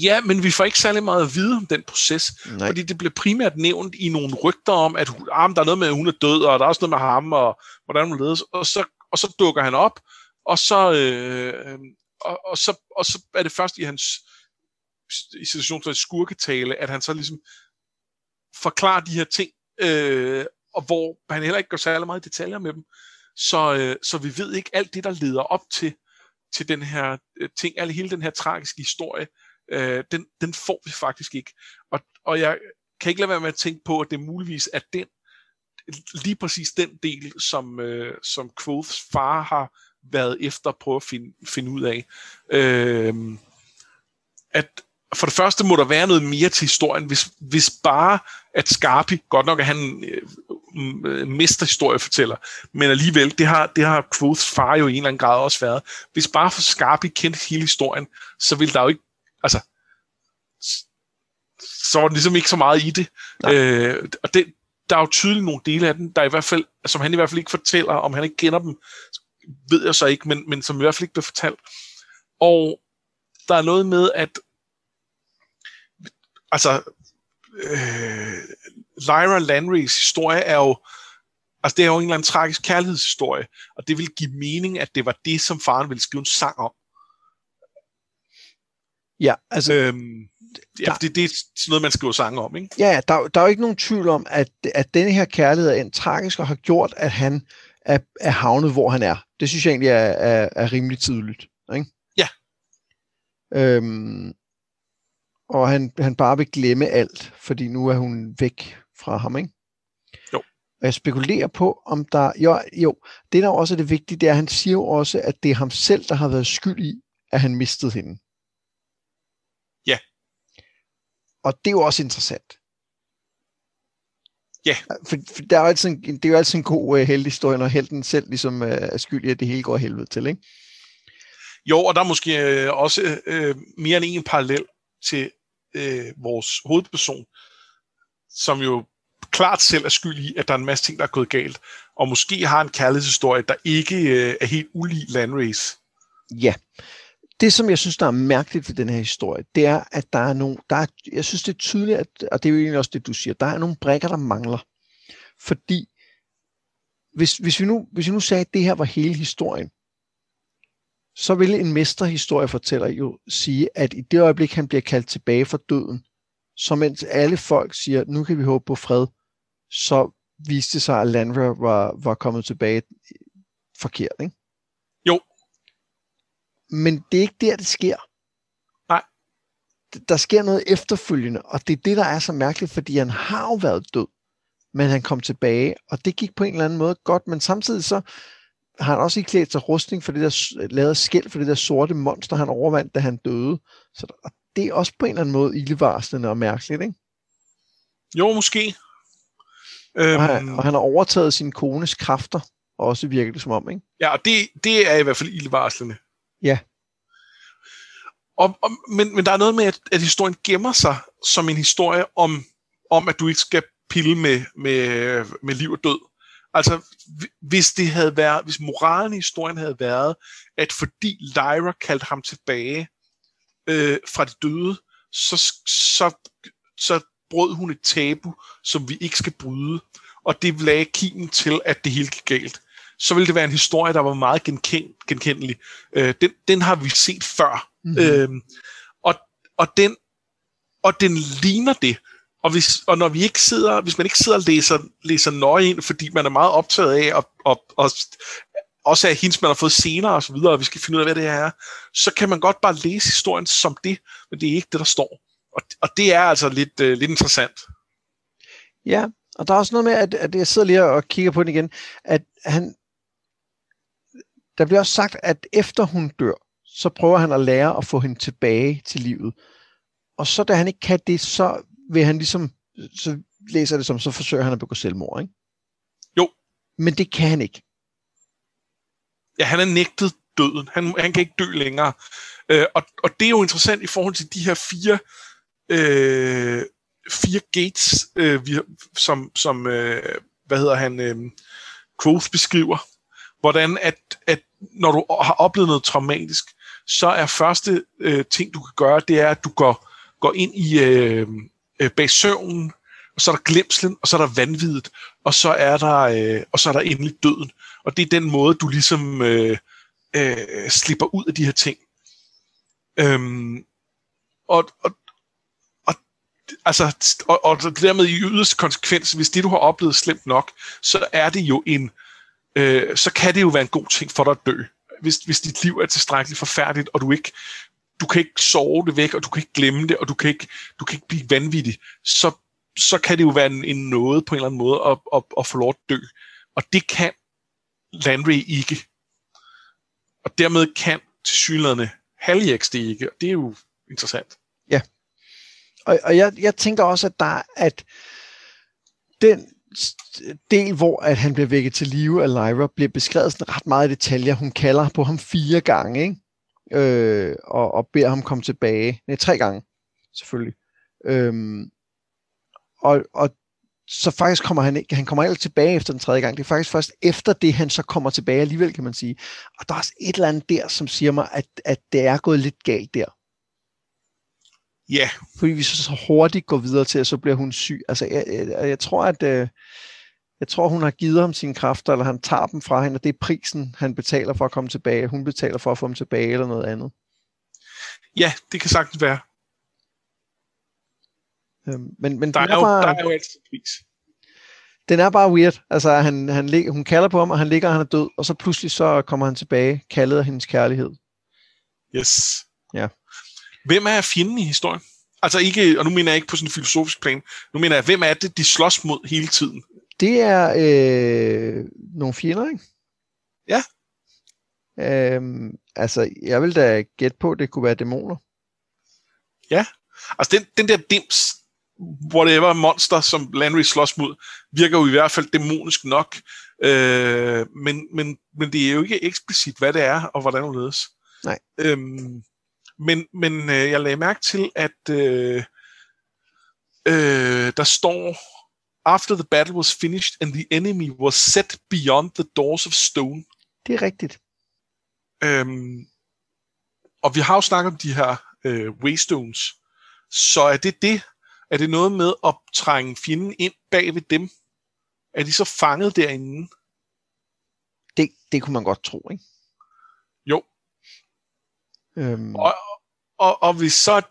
Ja, men vi får ikke særlig meget at vide om den proces, Nej. fordi det bliver primært nævnt i nogle rygter om, at ah, der er noget med, at hun er død, og der er også noget med ham, og hvordan hun ledes, og så, og så dukker han op, og så, øh, og, og, så, og så er det først i hans i situationen skurketale, at han så ligesom forklarer de her ting, øh, og hvor han heller ikke går særlig meget i detaljer med dem. Så, øh, så vi ved ikke alt det, der leder op til, til den her øh, ting, eller hele den her tragiske historie, øh, den, den får vi faktisk ikke. Og, og jeg kan ikke lade være med at tænke på, at det muligvis er den, lige præcis den del, som, øh, som Quoths far har været efter at prøve at finde, finde ud af. Øh, at for det første må der være noget mere til historien, hvis, hvis bare at Scarpi, godt nok er han øh, mesterhistoriefortæller, men alligevel, det har, det har Quoths far jo i en eller anden grad også været. Hvis bare for Scarpi kendte hele historien, så ville der jo ikke altså, så var den ligesom ikke så meget i det. Øh, og det, der er jo tydeligt nogle dele af den, der i hvert fald, som han i hvert fald ikke fortæller, om han ikke kender dem, ved jeg så ikke, men, men som i hvert fald ikke bliver fortalt. Og der er noget med, at altså, øh, Lyra Landrys historie er jo, altså det er jo en eller anden tragisk kærlighedshistorie, og det vil give mening, at det var det, som faren ville skrive en sang om. Ja, altså... Øhm, ja, der, det, det er sådan noget, man skriver sange om, ikke? Ja, der, der er jo ikke nogen tvivl om, at, at denne her kærlighed er en tragisk og har gjort, at han er, er havnet, hvor han er. Det synes jeg egentlig er, er, er rimelig tydeligt. Ikke? Ja. Øhm, og han, han bare vil glemme alt, fordi nu er hun væk fra ham, ikke? Jo. Og jeg spekulerer på, om der... Jo, jo, det der også er det vigtige, det er, at han siger jo også, at det er ham selv, der har været skyld i, at han mistede hende. Ja. Og det er jo også interessant. Ja. For, for der er altid en, det er jo altid en god uh, heldig når helten selv ligesom uh, er skyldig, at det hele går helvede til, ikke? Jo, og der er måske øh, også øh, mere end en parallel til øh, vores hovedperson, som jo klart selv er skyld i, at der er en masse ting, der er gået galt, og måske har en kærlighedshistorie, der ikke øh, er helt ulig Landrace. Ja. Det, som jeg synes, der er mærkeligt ved den her historie, det er, at der er nogle, der er, jeg synes, det er tydeligt, at, og det er jo egentlig også det, du siger, der er nogle brækker, der mangler. Fordi, hvis, hvis, vi nu, hvis vi nu sagde, at det her var hele historien, så ville en mesterhistoriefortæller jo sige, at i det øjeblik, han bliver kaldt tilbage fra døden, så mens alle folk siger, nu kan vi håbe på fred, så viste det sig, at Landra var, var kommet tilbage forkert, ikke? Men det er ikke der, det sker. Nej. Der sker noget efterfølgende, og det er det, der er så mærkeligt, fordi han har jo været død, men han kom tilbage, og det gik på en eller anden måde godt, men samtidig så har han også ikke klædt sig rustning for det der, lavet skæld for det der sorte monster, han overvandt, da han døde. Så der, det er også på en eller anden måde ildevarslende og mærkeligt, ikke? Jo, måske. Og han, øhm. og han har overtaget sin kones kræfter, også virker det som om, ikke? Ja, og det, det er i hvert fald ildevarslende. Ja. Og, og, men, men der er noget med, at, at historien gemmer sig som en historie om, om at du ikke skal pille med, med, med liv og død. Altså, hvis det havde været, hvis moralen i historien havde været, at fordi Lyra kaldte ham tilbage øh, fra de døde, så, så, så brød hun et tabu, som vi ikke skal bryde, og det lagde kimen til, at det hele gik galt. Så ville det være en historie, der var meget genkend, genkendelig. Øh, den, den har vi set før. Mm-hmm. Øh, og, og, den, og den ligner det. Og, hvis, og når vi ikke sidder, hvis man ikke sidder og læser, læser nøje ind, fordi man er meget optaget af at, at, at, også af hints, man har fået senere og så videre, og vi skal finde ud af, hvad det er, så kan man godt bare læse historien som det, men det er ikke det, der står. Og, og det er altså lidt, uh, lidt interessant. Ja, og der er også noget med, at, at jeg sidder lige og kigger på den igen, at han, der bliver også sagt, at efter hun dør, så prøver han at lære at få hende tilbage til livet. Og så da han ikke kan det, så vil han ligesom, så læser det som, så forsøger han at begå selvmord, ikke? Jo. Men det kan han ikke. Ja, han er nægtet døden. Han, han kan ikke dø længere. Øh, og, og det er jo interessant i forhold til de her fire, øh, fire gates, øh, vi, som, som øh, hvad hedder han, øh, Quoth beskriver. Hvordan at, at når du har oplevet noget traumatisk, så er første øh, ting, du kan gøre, det er, at du går, går ind i øh, øh, bag søvnen, og så er der glemslen, og så er der vanviddet, og så er der, øh, og så er der endelig døden. Og det er den måde, du ligesom øh, øh, slipper ud af de her ting. Øhm, og, og, og, altså, og, og dermed i yderste konsekvens, hvis det du har oplevet slemt nok, så er det jo en, øh, så kan det jo være en god ting for dig at dø. Hvis, hvis dit liv er tilstrækkeligt forfærdeligt, og du ikke du kan ikke sove det væk, og du kan ikke glemme det, og du kan ikke, du kan ikke blive vanvittig, så, så kan det jo være en, en noget på en eller anden måde at, at, at få lov at dø. Og det kan Landry ikke. Og dermed kan til synligheden Haljax det ikke, og det er jo interessant. Ja. Og, og jeg, jeg tænker også, at der at den del, hvor at han bliver vækket til live af Lyra, bliver beskrevet sådan ret meget i detaljer. Hun kalder på ham fire gange, ikke? øh, og, og beder ham komme tilbage. Nej, tre gange, selvfølgelig. Øhm, og, og så faktisk kommer han ikke, han kommer ikke tilbage efter den tredje gang. Det er faktisk først efter det, han så kommer tilbage alligevel, kan man sige. Og der er også et eller andet der, som siger mig, at, at det er gået lidt galt der. Ja. Fordi vi så hurtigt går videre til, at så bliver hun syg. Altså, jeg, jeg, jeg tror, at øh, jeg tror, hun har givet ham sine kræfter, eller han tager dem fra hende, og det er prisen, han betaler for at komme tilbage. Hun betaler for at få ham tilbage, eller noget andet. Ja, det kan sagtens være. Øhm, men, men der, er, er jo, bare, der er jo altid pris. Den er bare weird. Altså, han, han lig, hun kalder på ham, og han ligger, og han er død, og så pludselig så kommer han tilbage, kaldet af hendes kærlighed. Yes. Ja. Hvem er fjenden i historien? Altså ikke, og nu mener jeg ikke på sådan en filosofisk plan, nu mener jeg, hvem er det, de slås mod hele tiden? Det er øh, nogle fjender, ikke? Ja. Øhm, altså, jeg vil da gætte på, at det kunne være dæmoner. Ja. Altså, den, den der dims, whatever monster, som Landry slås mod, virker jo i hvert fald dæmonisk nok. Øh, men, men, men det er jo ikke eksplicit, hvad det er, og hvordan det ledes. Nej. Øhm, men men øh, jeg lagde mærke til, at øh, øh, der står, After the battle was finished and the enemy was set beyond the doors of stone. Det er rigtigt. Øhm, og vi har jo snakket om de her øh, waystones. Så er det det? Er det noget med at trænge fjenden ind bag ved dem? Er de så fanget derinde? Det, det kunne man godt tro, ikke? Øhm, Og, og, og hvis så...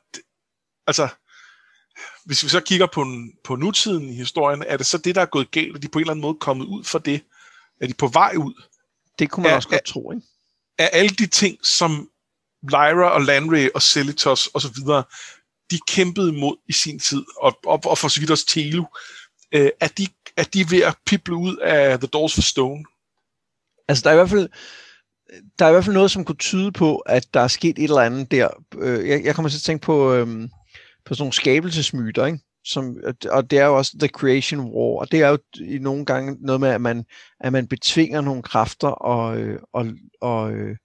Altså, hvis vi så kigger på, på nutiden i historien, er det så det, der er gået galt, at de på en eller anden måde er kommet ud for det? Er de på vej ud? det kunne man er- også godt tro, ikke? Er alle de ting, som Lyra og Landry og Celitos og så videre, de kæmpede imod i sin tid, og, og, og for så vidt også Telu, øh, er, de, er de ved at pible ud af The Doors for Stone? Altså, der er i hvert fald, der er i hvert fald noget, som kunne tyde på, at der er sket et eller andet der. Øh, Jeg, jeg kommer til at tænke på, øhm, på sådan nogle skabelsesmyter, ikke? Som, og det er jo også The Creation War, og det er jo i nogle gange noget med, at man, at man betvinger nogle kræfter og, øh, og, og øh,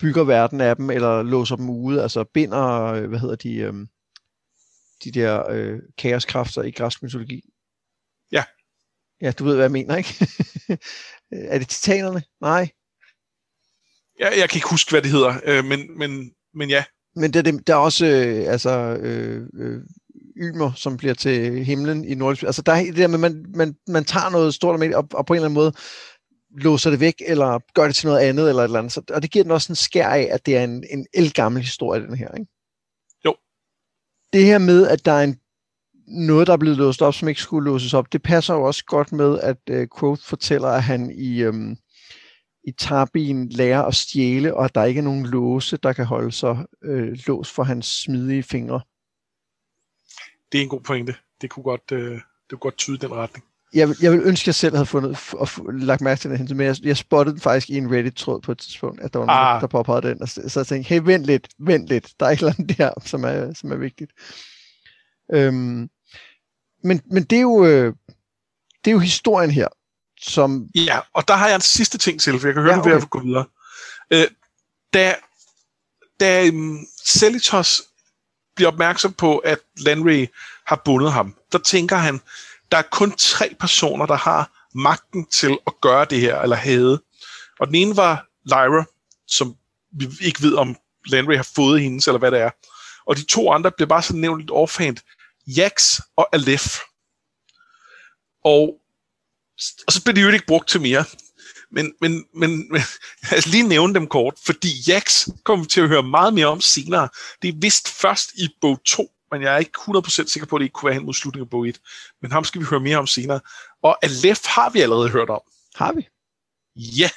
bygger verden af dem, eller låser dem ude, altså binder, øh, hvad hedder de, øh, de der øh, kaoskræfter i græsk mytologi. Ja. Ja, du ved, hvad jeg mener, ikke? er det titanerne? Nej. Jeg, jeg kan ikke huske, hvad det hedder, øh, men, men, men ja. Men der, der er også øh, altså, øh, øh, ymer, som bliver til himlen i nordisk. Altså der er det der med, man, man, man tager noget stort og, og, og på en eller anden måde låser det væk, eller gør det til noget andet, eller et eller andet. Så, og det giver den også en skær af, at det er en, en elgammel historie, den her. Ikke? Jo. Det her med, at der er en, noget, der er blevet låst op, som ikke skulle låses op, det passer jo også godt med, at øh, Quoth fortæller, at han i, øhm, i Tabien lærer at stjæle, og at der ikke er nogen låse, der kan holde sig øh, lås for hans smidige fingre. Det er en god pointe. Det kunne godt, øh, det kunne godt tyde den retning. Jeg, vil- jeg vil ønske, at jeg selv havde fundet og lagt mærke til den men jeg, jeg spottede den faktisk i en Reddit-tråd på et tidspunkt, at der var nogen, Ah. der, der påpegede den, og så, så jeg tænkte, hey, vent lidt, vent lidt, der er et eller andet der, som er, som er vigtigt. Øhm, men, men det er jo, øh, det er jo historien her, som, Ja, og der har jeg en sidste ting til, for jeg kan høre, Ja, okay. nu okay. vil gå videre. Øh, da da um, Celitos bliver opmærksom på, at Landry har bundet ham, der tænker han, der er kun tre personer, der har magten til at gøre det her, eller havde. Og den ene var Lyra, som vi ikke ved, om Landry har fået hendes, eller hvad det er. Og de to andre bliver bare sådan nævnt lidt offhand. Jax og Aleph. Og, og så bliver de jo ikke brugt til mere. Men, men, men, men lad os lige nævne dem kort, fordi Jax kommer vi til at høre meget mere om senere. Det er vist først i bog 2, men jeg er ikke 100% sikker på, at det ikke kunne være hen mod slutningen af bog 1. Men ham skal vi høre mere om senere. Og Aleph har vi allerede hørt om. har vi. Ja,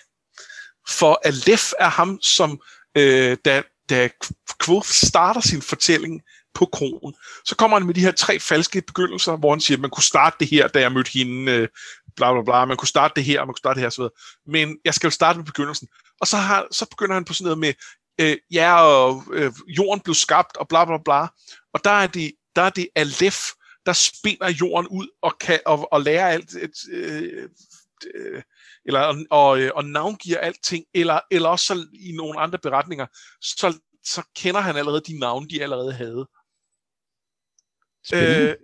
for Aleph er ham, som øh, da, da Quoth starter sin fortælling på kronen, så kommer han med de her tre falske begyndelser, hvor han siger, at man kunne starte det her, da jeg mødte hende, øh, bla bla bla, man kunne starte det her, man kunne starte det her, osv. Men jeg skal jo starte med begyndelsen. Og så, har, så begynder han på sådan noget med, øh, ja, og øh, jorden blev skabt, og bla bla bla. Og der er det, der er det Aleph, der spinder jorden ud og, kan, og, og lærer alt, et, øh, øh, eller og, og, øh, og navngiver alting, eller, eller også så, i nogle andre beretninger, så, så kender han allerede de navne, de allerede havde. Spændende. Øh,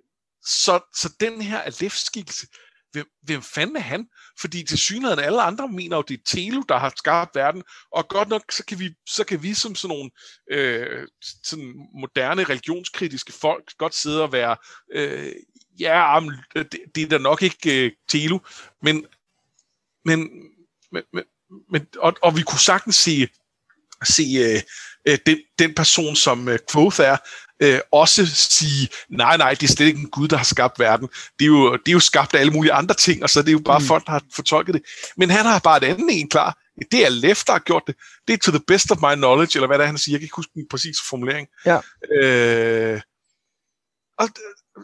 så, så den her Aleph-skikkelse, hvem, hvem fanden er han? Fordi til synligheden alle andre mener jo, det er Telu, der har skabt verden, og godt nok, så kan vi, så kan vi som sådan nogle øh, sådan moderne religionskritiske folk godt sidde og være, øh, ja, det, det er da nok ikke øh, Telu, men, men, men, men, men og, og vi kunne sagtens se, se øh, øh den, den person, som øh, Quoth er, øh, også sige, nej, nej, det er slet ikke en Gud, der har skabt verden. Det er jo, det er jo skabt af alle mulige andre ting, og så er det jo bare Mm. folk, der har fortolket det. Men han har bare et andet en klar. Det er Leff, der har gjort det. Det er to the best of my knowledge, eller hvad det er, han siger. Jeg kan ikke huske den præcise formulering. Ja. Øh, og, øh,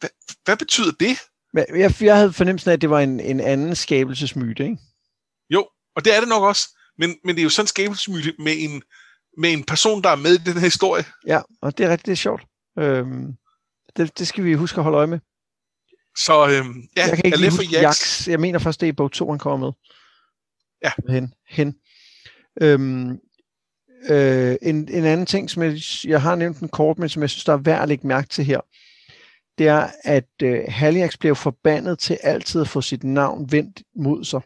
hvad, hvad betyder det? Jeg, jeg havde fornemmelsen af, at det var en, en anden skabelsesmyte, ikke? Jo, og det er det nok også. Men, men det er jo sådan en skabelsesmyte med en, med en person, der er med i den her historie. Ja, og det er rigtig det er sjovt. Øhm, det, det skal vi huske at holde øje med. Så øhm, ja, jeg kan ikke lige huske Jax. Jeg mener først, det er bog 2, han kommer med. Ja. Hen. hen. Øhm, øh, en, en anden ting, som jeg, jeg har nævnt en kort, men som jeg synes, der er værd at lægge mærke til her, det er, at øh, Haliax blev forbandet til altid at få sit navn vendt mod sig.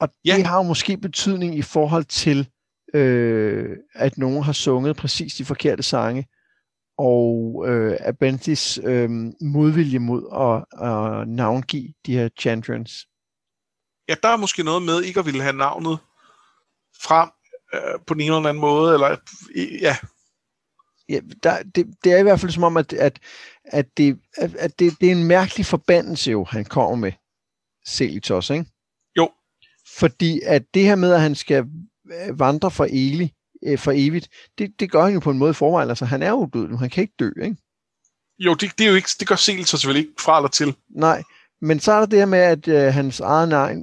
Og Ja. det har jo måske betydning i forhold til, øh, at nogen har sunget præcis de forkerte sange, og øh, Abentis øh, modvilje mod at, at navngive de her Chandrians. Ja, der er måske noget med ikke at ville have navnet frem øh, på ene eller anden måde, eller ja, Ja, der, det, det er i hvert fald som om, at, at, at, det, at, at det, det er en mærkelig forbandelse jo, han kommer med, Selitos, ikke? Jo. Fordi at det her med, at han skal vandre for, evigt, øh, for evigt, det, det gør han jo på en måde i forvejen. Altså, han er jo død nu, han kan ikke dø, ikke? jo, det, det, er jo ikke, det gør Sel så selvfølgelig ikke fra eller til. Nej, men så er der det her med, at øh, hans eget navn,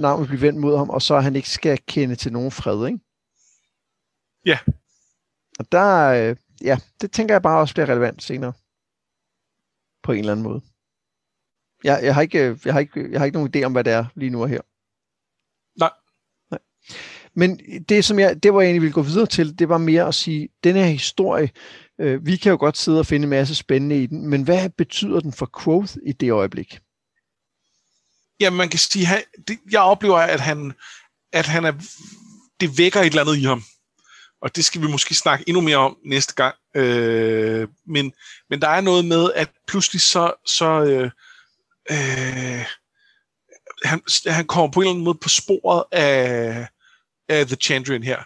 navn vil blive vendt mod ham, og så han ikke skal kende til nogen fred, ikke? Ja. Og der, øh, ja, det tænker jeg bare også bliver relevant senere. På en eller anden måde. Jeg, jeg, har ikke, øh, jeg, har ikke, jeg har ikke nogen idé om, hvad det er lige nu og her. Nej. Nej. Men det, som jeg, det, hvor jeg egentlig ville gå videre til, det var mere at sige, den her historie, øh, vi kan jo godt sidde og finde en masse spændende i den, men hvad betyder den for Quoth i det øjeblik? Ja, man kan sige, han, det, jeg oplever, at han, at han er, det vækker et eller andet i ham. Og det skal vi måske snakke endnu mere om næste gang. Øh, men, men der er noget med, at pludselig så, så øh, øh, han, han kommer på en eller anden måde på sporet af, af The Chandrian her.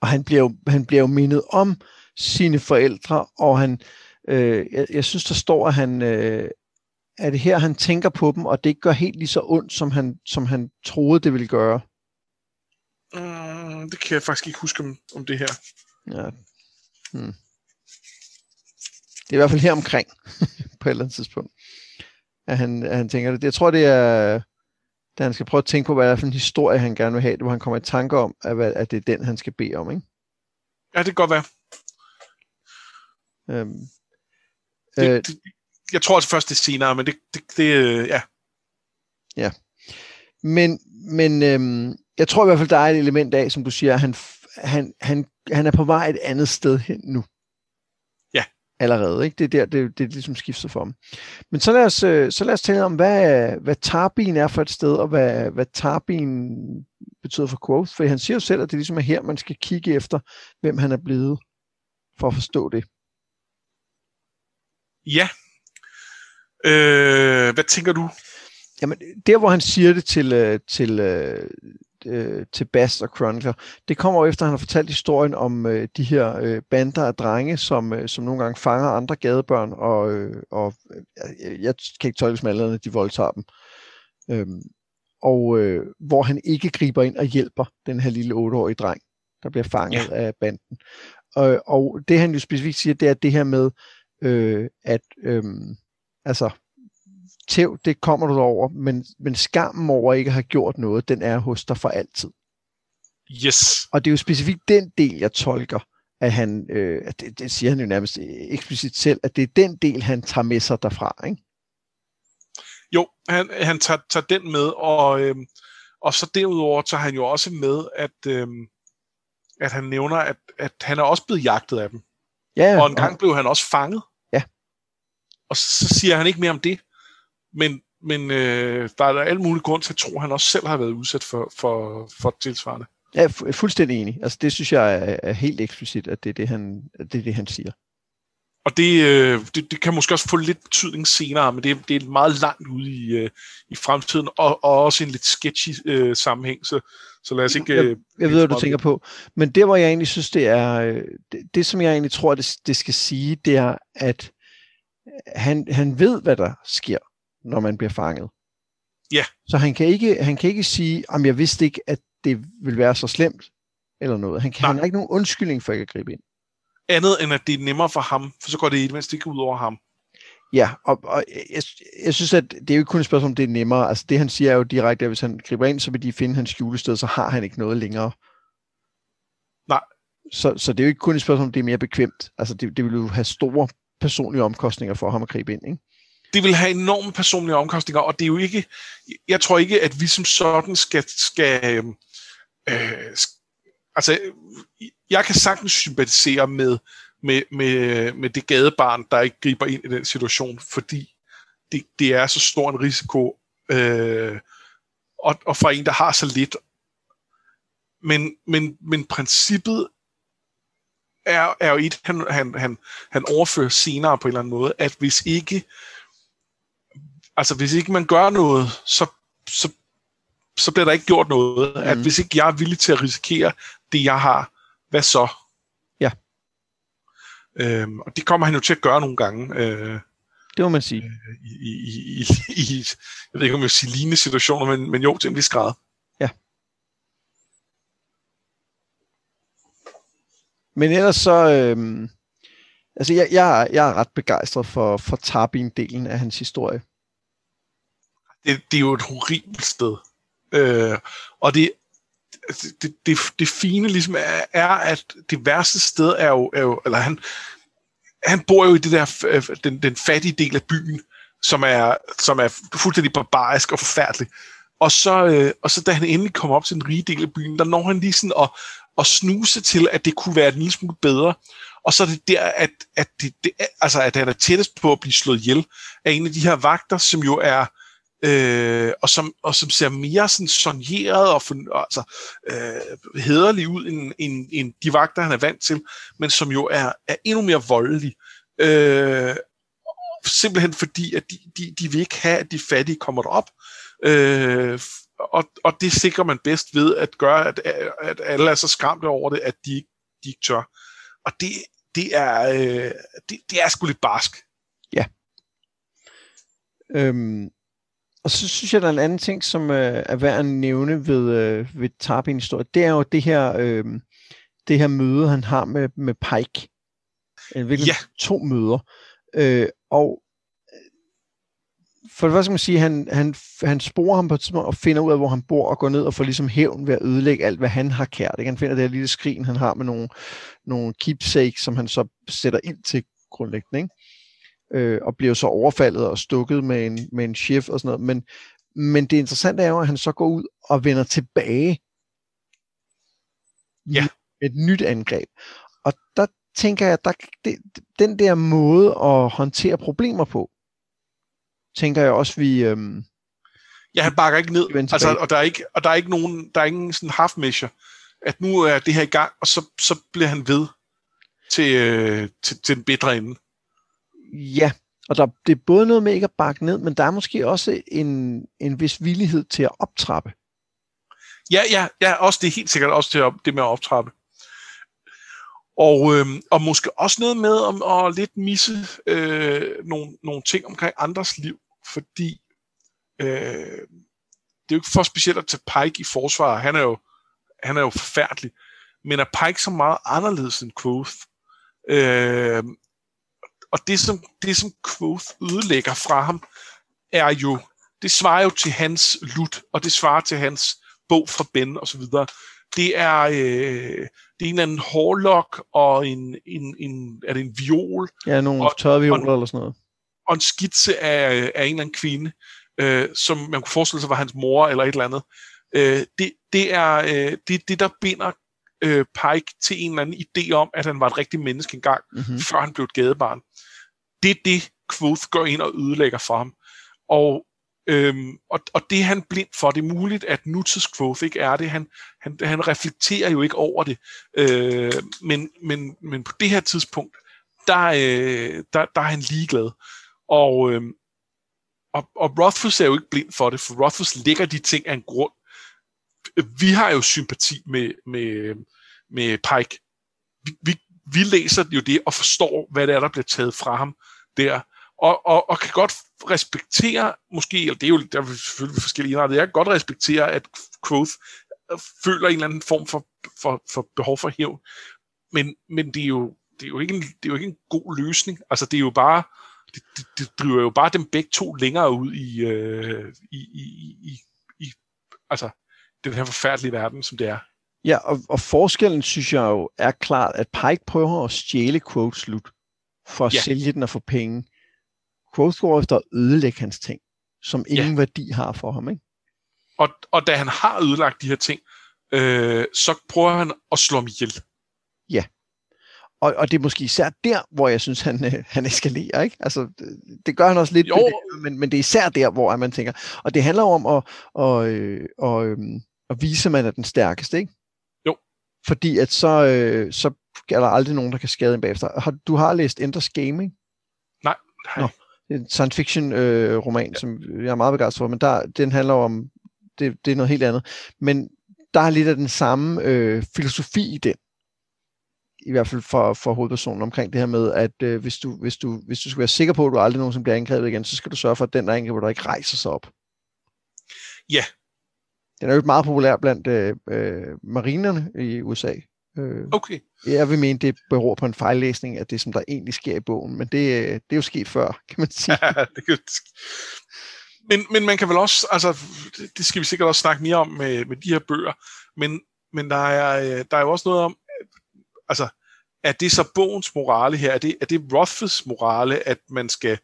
Og han bliver jo, han bliver jo mindet om sine forældre, og han, øh, jeg, jeg synes, der står, at han, øh, er det her, han tænker på dem, og det ikke gør helt lige så ondt, som han, som han troede, det ville gøre. Mm, det kan jeg faktisk ikke huske om, om det her. Ja. Hmm. Det er i hvert fald her omkring, på et eller andet tidspunkt, at han, at han tænker det. Jeg tror, det er, da han skal prøve at tænke på, hvad det er for en historie, han gerne vil have, hvor han kommer i tanke om, at, hvad- at det er den, han skal bede om. Ikke? Ja, det kan godt være. Øhm, Det, øh, det, jeg tror altså først, det er senere, men det, det, det øh, ja. Men, men øhm, jeg tror i hvert fald, der er et element af, som du siger, han, han, han, han er på vej et andet sted hen nu. Allerede, ikke? Det er der, det, det ligesom skifter for ham. Men så lad os, øh, så lad os tale om, hvad, hvad Tarbin er for et sted, og hvad, hvad Tarbin betyder for Quoth. For han siger jo selv, at det ligesom er her, man skal kigge efter, hvem han er blevet, for at forstå det. Ja. Øh, hvad tænker du? Jamen, der hvor han siger det til, øh, til, øh, til Bast og Chronicler, det kommer jo efter, at han har fortalt historien om øh, de her øh, bander af drenge, som, øh, som nogle gange fanger andre gadebørn, og, øh, og øh, jeg, kan ikke tolke som alle de voldtager dem. Øhm, og øh, hvor han ikke griber ind og hjælper den her lille otteårige dreng, der bliver fanget ja. af banden. Og, og det han jo specifikt siger, det er det her med, øh, at øh, altså tæv, det kommer du over, men, men skammen over ikke at have gjort noget, den er hos dig for altid. Yes. Og det er jo specifikt den del, jeg tolker, at han, øh, at det, det siger han jo nærmest eksplicit selv, at det er den del, han tager med sig derfra. Ikke? Jo, han, han tager, tager den med, og, øhm, og så derudover tager han jo også med, at, øhm, at han nævner, at, at han er også blevet jagtet af dem. Ja, Og en gang blev han også fanget. Ja. Og så, så siger han ikke mere om det. Men, men øh, der er der alle mulige grund til at tro, at han også selv har været udsat for, for, for tilsvarende. Jeg er fu- fuldstændig enig. Altså, det synes jeg er, er helt eksplicit, at det er det, han, det, er det, han siger. Og det, øh, det, det kan måske også få lidt betydning senere, men det, det er meget langt ude i, øh, i fremtiden, og, og også en lidt sketchy øh, sammenhæng, så, så lad os ikke... Jeg- Øh, Jeg ved, hvad du tænker på. Men det, hvor jeg egentlig synes, det er, øh, det, det som jeg egentlig tror, det, det skal sige, det er, at han, han ved, hvad der sker, når man bliver fanget. Ja. Så han kan ikke, han kan ikke sige, om jeg vidste ikke, at det vil være så slemt, eller noget. Han, kan, Nej. han har ikke nogen undskyldning for ikke at gribe ind. andet end at det er nemmere for ham, for så går det i det mindste ikke ud over ham. Ja, og, og jeg, jeg synes, at det er jo ikke kun et spørgsmål, om det er nemmere. Altså det, han siger er jo direkte, at hvis han griber ind, så vil de finde hans skjulested, så har han ikke noget længere. Nej. Så, så det er jo ikke kun et spørgsmål, om det er mere bekvemt. Altså, det, det vil jo have store personlige omkostninger for ham at gribe ind, ikke? Det vil have enorme personlige omkostninger, og det er jo ikke, jeg tror ikke, at vi som sådan skal, skal øhm, øh, altså, jeg kan sagtens sympatisere med, med, med, med det gadebarn, der ikke griber ind i den situation, fordi det, det er så stor en risiko, øh, og, og for en, der har så lidt. Men, men, men princippet er, er jo et, han, han, han, han overfører senere på en eller anden måde, at hvis ikke altså hvis ikke man gør noget, så, så, så bliver der ikke gjort noget. Mm. At hvis ikke jeg er villig til at risikere det, jeg har, hvad så? Ja. Øhm, og det kommer han jo til at gøre nogle gange. Øh, det må man sige. Øh, i, i, i, i, jeg ved ikke, om jeg vil sige lignende situationer, men, men jo, til en vis grad. Ja. Men ellers så... Øh, altså, jeg, jeg, jeg er ret begejstret for, for Tarbin-delen af hans historie. Det, det er jo et horribelt sted. Øh, og det, det, det, det fine ligesom er, er, at det værste sted er jo, er jo eller han, han bor jo i det der, øh, den, den fattige del af byen, som er, som er fuldstændig barbarisk og forfærdelig. Og så, øh, og så da han endelig kommer op til den rige del af byen, der når han lige sådan at, at snuse til, at det kunne være en lille smule bedre. Og så er det der, at, at, det, det, altså, at han er tættest på at blive slået ihjel af en af de her vagter, som jo er øh, og, som, og som ser mere sådan sonjeret og altså, øh, hederlig ud end, end, end de vagter, han er vant til, men som jo er, er endnu mere voldelig. Øh, simpelthen fordi, at de, de, de vil ikke have, at de fattige kommer derop. Øh, og, og det sikrer man bedst ved at gøre, at, at alle er så skræmte over det, at de, de ikke tør. Og det, det er, øh, det, det er sgu lidt barsk. Ja. Øhm, og så synes jeg, der er en anden ting, som øh, er værd at nævne ved, øh, ved Tarbin historie. Det er jo det her, øh, det her møde, han har med, med Pike. Virkelig ja. to møder. Øh, og øh, for det første skal man sige, han, han, han sporer ham på et tidspunkt og finder ud af, hvor han bor, og går ned og får ligesom hævn ved at ødelægge alt, hvad han har kært. Ikke? Han finder det her lille skrin, han har med nogle, nogle keepsakes, som han så sætter ind til grundlæggende. Ikke? Øh, og bliver så overfaldet og stukket med en, med en chef og sådan noget. Men, men det interessante er jo, at han så går ud og vender tilbage ja. med et nyt angreb. Og der tænker jeg, at der, det, den der måde at håndtere problemer på, tænker jeg også, vi... Øhm, ja, han bakker ikke ned, altså, og der er ikke, og der er ikke nogen, der er ingen sådan half measure, at nu er det her i gang, og så, så bliver han ved til, øh, til, til den bedre ende. Ja, og der, det er både noget med ikke at bakke ned, men der er måske også en, en vis villighed til at optrappe. Ja, ja, ja, også det er helt sikkert også til at, det med at optrappe. Og, øh, og måske også noget med om at lidt misse øh, nogle, nogle ting omkring andres liv, fordi øh, det er jo ikke for specielt at tage Pike i forsvar. Han er jo, han er jo forfærdelig. Men er Pike så meget anderledes end Quoth? Øh, og det som, det, som Quoth ødelægger fra ham, er jo, det svarer jo til hans lut, og det svarer til hans bog fra Ben og så videre. Det er, øh, det er en eller anden hårlok og en, en, en, er det en viol? Ja, nogle og, tørre violer eller sådan noget. Og en skitse af, af en eller anden kvinde, øh, som man kunne forestille sig var hans mor eller et eller andet. Øh, det, det er øh, det, det, der binder øh, Pike til en eller anden idé om, at han var et rigtigt menneske engang, mm-hmm. før han blev et gadebarn. Det er det, Quoth går ind og ødelægger for ham. Og, øhm, og, og det er han blind for. Det er muligt, at nutids Quoth ikke er det. Han, han, han reflekterer jo ikke over det. Øh, men, men, men på det her tidspunkt, der, øh, der, der er han ligeglad. Og, øh, og, og Rothfuss er jo ikke blind for det, for Rothfuss lægger de ting af en grund. Vi har jo sympati med, med, med Pike. Vi, vi, vi læser jo det og forstår, hvad det er, der bliver taget fra ham der, og, og, og kan godt respektere, måske, eller det er jo der er selvfølgelig forskellige indrettet, jeg kan godt respektere, at Quoth øh, føler en eller anden form for, for, for behov for hævn, men, men det, er jo, det, er jo ikke en, det er jo ikke en god løsning. Altså, det er jo bare, det, det, det driver jo bare dem begge to længere ud i, øh, i, i, i, i altså, den her forfærdelige verden, som det er. Ja, og, og forskellen, synes jeg jo, er klart, at Pike prøver at stjæle Quote slut, for at Ja. sælge den og få penge. Quote går efter at ødelægge hans ting, som ingen værdi har for ham, ikke? Og, og da han har ødelagt de her ting, øh, så prøver han at slå ham ihjel. Og, og det er måske især der, hvor jeg synes, han, øh, han eskalerer, ikke? Altså, det, det gør han også lidt, det, men, men det er især der, hvor man tænker, og det handler om at, og, øh, og, øhm, at vise, at man er den stærkeste, ikke? Jo. Fordi at så, øh, så er der aldrig nogen, der kan skade en bagefter. Har, du har læst Enders Game, ikke? Nej. Nå. Det er en science fiction øh, roman, som jeg er meget begejstret for, men der, den handler om, det, det er noget helt andet. Men der er lidt af den samme øh, filosofi i den. I hvert fald for, for hovedpersonen omkring det her med, at øh, hvis, du, hvis, du, hvis du skal være sikker på, at du aldrig nogensinde bliver angrebet igen, så skal du sørge for, at den, der angriber dig, ikke rejser sig op. Ja. Den er jo meget populær blandt øh, øh, marinerne i USA. Øh, Okay. jeg vil mene, det beror på en fejllæsning af det, som der egentlig sker i bogen, men det, øh, det er jo sket før, kan man sige. det kan, men, men man kan vel også, altså, det- skal vi sikkert også snakke mere om med, med de her bøger, men, men der, er, der er jo også noget om, altså, er det så bogens morale her? Er det, er det Rothfuss morale, at man skal,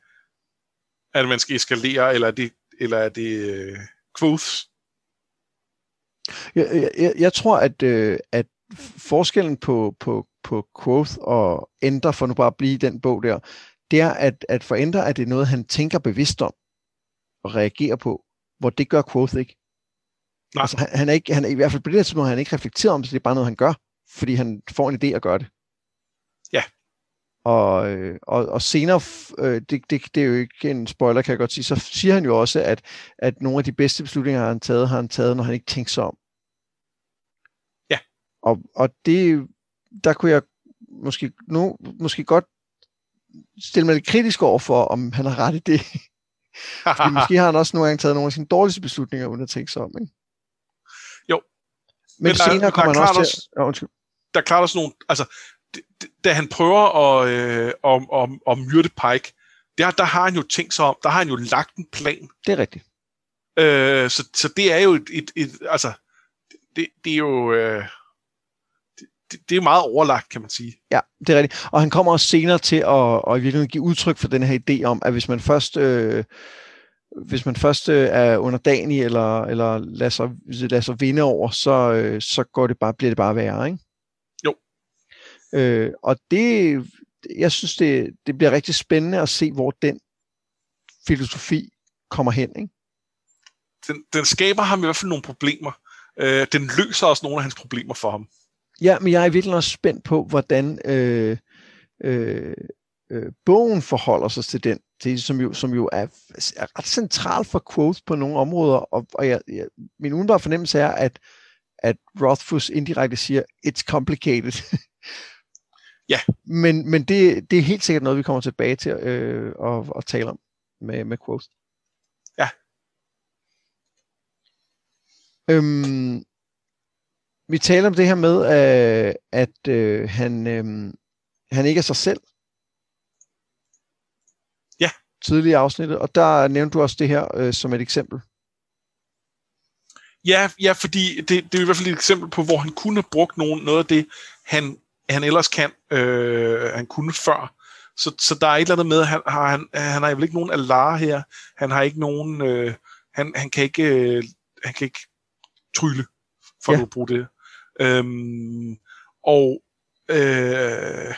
at man skal eskalere, eller er det, eller er det øh, Quoths? Jeg, jeg, jeg, tror, at, øh, at forskellen på, på, på Quoth og Ender, for nu bare at blive i den bog der, det er, at, at for Ender er det noget, han tænker bevidst om og reagerer på, hvor det gør Quoth ikke. Nej. Altså, han, han, er ikke, han er i hvert fald på det her tidspunkt, han er ikke reflekteret om det, det er bare noget, han gør, fordi han får en idé at gøre det. Og, øh, og, og senere, øh, det, det, det er jo ikke en spoiler, kan jeg godt sige, så siger han jo også, at, at nogle af de bedste beslutninger, han har taget, har han taget, når han ikke tænker sig om. Ja. Og, og det, der kunne jeg måske, nu, måske godt stille mig lidt kritisk over for, om han har ret i det. Fordi måske har han også nogle gange taget nogle af sine dårligste beslutninger, uden at tænke sig om. Ikke? Jo. Men, Men der- senere er kommer han også til... Ja, undskyld. der er klart også nogle, altså, da han prøver at, øh, at, at, at myrde Pike, der, der har han jo tænkt sig om, der har han jo lagt en plan. Det er rigtigt. Øh, så, så det er jo et, et, et altså, det, det er jo, øh, det, det, er meget overlagt, kan man sige. Ja, det er rigtigt. Og han kommer også senere til at, at i virkeligheden give udtryk for den her idé om, at hvis man først, øh, hvis man først øh, er underdanig eller, eller lader, sig, lader sig vinde over, så, øh, så går det bare, bliver det bare værre, ikke? Øh, og det, jeg synes, det, det bliver rigtig spændende at se, hvor den filosofi kommer hen, ikke? Den, den skaber ham i hvert fald nogle problemer. Øh, den løser også nogle af hans problemer for ham. Ja, men jeg er virkelig også spændt på, hvordan øh, øh, øh, bogen forholder sig til den, til, som, jo, som jo er, er ret central for quotes på nogle områder, og, og jeg, jeg, min umiddelbare fornemmelse er, at, at Rothfuss indirekte siger, it's complicated. Ja. Men, men det, det er helt sikkert noget, vi kommer tilbage til øh, at, at tale om med, med quotes. Ja. Øhm, vi taler om det her med, øh, at øh, han, øh, han ikke er sig selv. Ja. Tidligere afsnittet, og der nævnte du også det her øh, som et eksempel. Ja, ja fordi det, det er i hvert fald et eksempel på, hvor han kunne have brugt nogen, noget af det, han, han ellers kan, øh, han kunne før. Så, så der er et eller andet med, han har, han, han har vel ikke nogen alar her. Han har ikke nogen, øh, han, han kan ikke, øh, han kan ikke trylle, for Ja. at bruge det. Øhm, og, øh,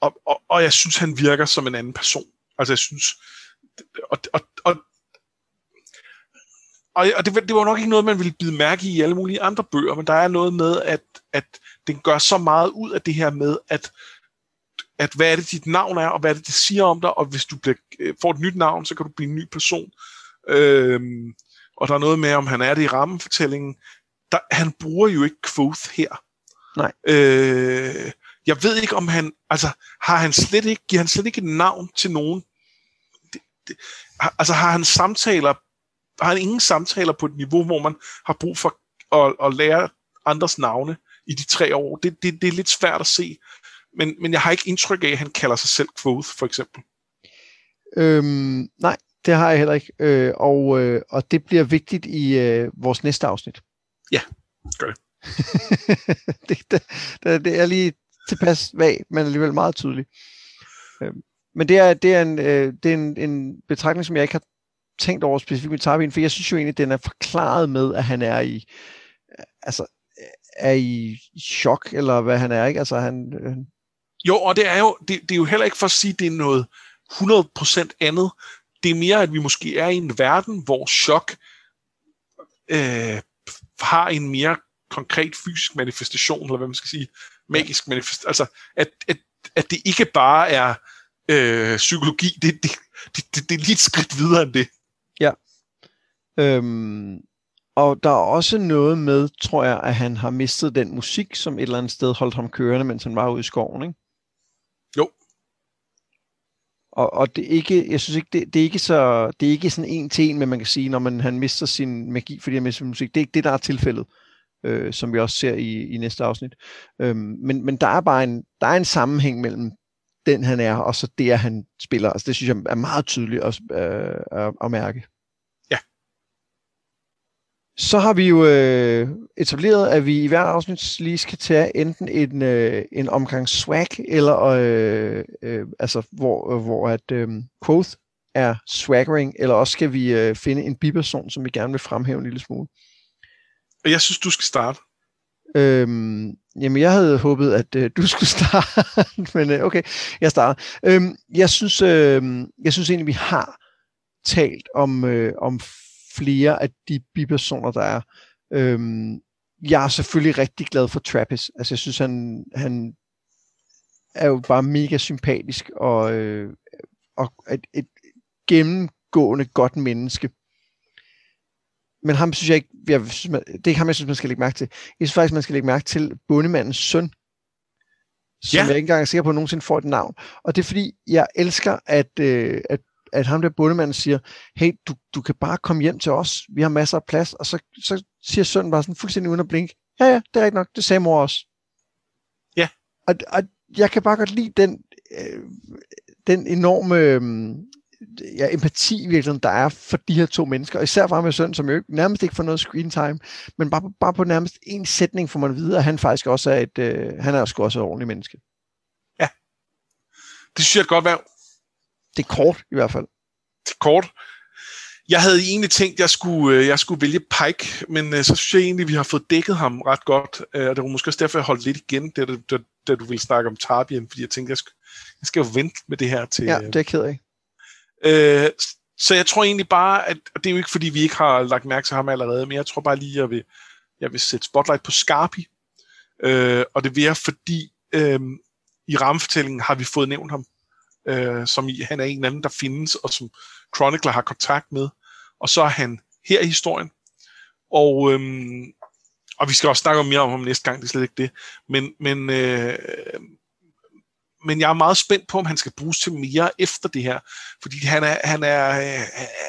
og, og, og jeg synes, han virker som en anden person. Altså, jeg synes, og, og, og og, og det, det var nok ikke noget, man ville bide mærke i i alle mulige andre bøger, men der er noget med, at, at den gør så meget ud af det her med, at, at hvad er det, dit navn er, og hvad er det, det siger om dig, og hvis du bliver, øh, får et nyt navn, så kan du blive en ny person. Øhm, og der er noget med, om han er det i rammefortællingen. Der, han bruger jo ikke Quoth her. Nej. Øh, jeg ved ikke, om han, altså, har han slet ikke, giver han slet ikke et navn til nogen? Det, det, altså, har han samtaler har han ingen samtaler på et niveau, hvor man har brug for at, at lære andres navne i de tre år. Det, det, det er lidt svært at se. Men, men jeg har ikke indtryk af, at han kalder sig selv Quoth, for eksempel. Øhm, nej, det har jeg heller ikke. Øh, og, øh, og det bliver vigtigt i øh, vores næste afsnit. Ja, gør det. det, det, det, det er lige tilpas vag, men alligevel meget tydeligt. Øh, men det er, det er, en, øh, det er en, en betragtning, som jeg ikke har tænkt over specifikt med Tarbin, for jeg synes jo egentlig, at den er forklaret med, at han er i, altså, er i chok, eller hvad han er, ikke? Altså, han, øh... Jo, og det er jo, det, det er jo heller ikke for at sige, at det er noget 100% andet. Det er mere, at vi måske er i en verden, hvor chok øh, har en mere konkret fysisk manifestation, eller hvad man skal sige, magisk manifestation. Altså, at, at, at det ikke bare er øh, psykologi, det, det, det, det, det er lige et skridt videre end det. Ja. Øhm, og der er også noget med, tror jeg, at han har mistet den musik, som et eller andet sted holdt ham kørende, mens han var ude i skoven, ikke? Jo. Og, og det er ikke, jeg synes ikke, det, det, er ikke så, det er ikke sådan en til en, men man kan sige, når man, han mister sin magi, fordi han mister musik. Det er ikke det, der er tilfældet, øh, som vi også ser i, i næste afsnit. Øhm, men, men der er bare en, der er en sammenhæng mellem den, han er, og så det, at han spiller. Altså, det synes jeg er meget tydeligt at, øh, at, at mærke. Så har vi jo øh, etableret, at vi i hver afsnit lige skal tage enten en, øh, en omgang swag, eller øh, øh, altså hvor, hvor at øh, Quoth er swaggering, eller også skal vi øh, finde en biperson, som vi gerne vil fremhæve en lille smule. Jeg synes, du skal starte. Øhm, jamen, jeg havde håbet, at øh, du skulle starte, men øh, okay, jeg starter. Øhm, jeg, synes, øh, jeg synes egentlig, vi har talt om, øh, om flere af de bipersoner, der er. Øhm, jeg er selvfølgelig rigtig glad for Trappist. Altså, jeg synes, han, han er jo bare mega sympatisk og, øh, og et, et gennemgående godt menneske. Men ham synes jeg ikke, jeg synes, man, det er ikke ham, jeg synes, man skal lægge mærke til. Jeg synes faktisk, man skal lægge mærke til bondemandens søn, som ja. jeg ikke engang er sikker på, at nogensinde får et navn. Og det er fordi, jeg elsker, at, øh, at at ham der bundemanden siger, hey, du, du kan bare komme hjem til os, vi har masser af plads, og så, så siger sønnen bare sådan fuldstændig uden at blinke, ja, ja, det er ikke nok, det sagde mor også. Ja. Og, og jeg kan bare godt lide den, øh, den enorme øh, ja, empati virkelig, der er for de her to mennesker, og især for ham med søn, som jo nærmest ikke får noget screen time, men bare, bare på nærmest en sætning får man at vide, at han faktisk også er et, øh, han er sgu også et ordentligt menneske. Ja. Det synes jeg godt være det er kort i hvert fald. Det er kort. Jeg havde egentlig tænkt, at jeg skulle, øh, jeg skulle vælge Pike, men øh, så synes jeg egentlig, at vi har fået dækket ham ret godt. Øh, og det var måske også derfor, jeg holdt lidt igen, da, da, da du ville snakke om Tarbien, fordi jeg tænkte, jeg skal, jeg skal jo vente med det her til... Ja, det er ked af. Øh, så jeg tror egentlig bare, at og det er jo ikke, fordi vi ikke har lagt mærke til ham allerede, men jeg tror bare lige, at jeg vil, jeg vil sætte spotlight på Scarpi. Øh, og det vil jeg, fordi øh, i rammefortællingen har vi fået nævnt ham øh, som i, han er en anden, der findes, og som Chronicler har kontakt med. Og så er han her i historien. Og, øhm, og vi skal også snakke mere om ham næste gang, det er slet ikke det. Men, men, øh, men jeg er meget spændt på, om han skal bruges til mere efter det her. Fordi han er, han er, øh,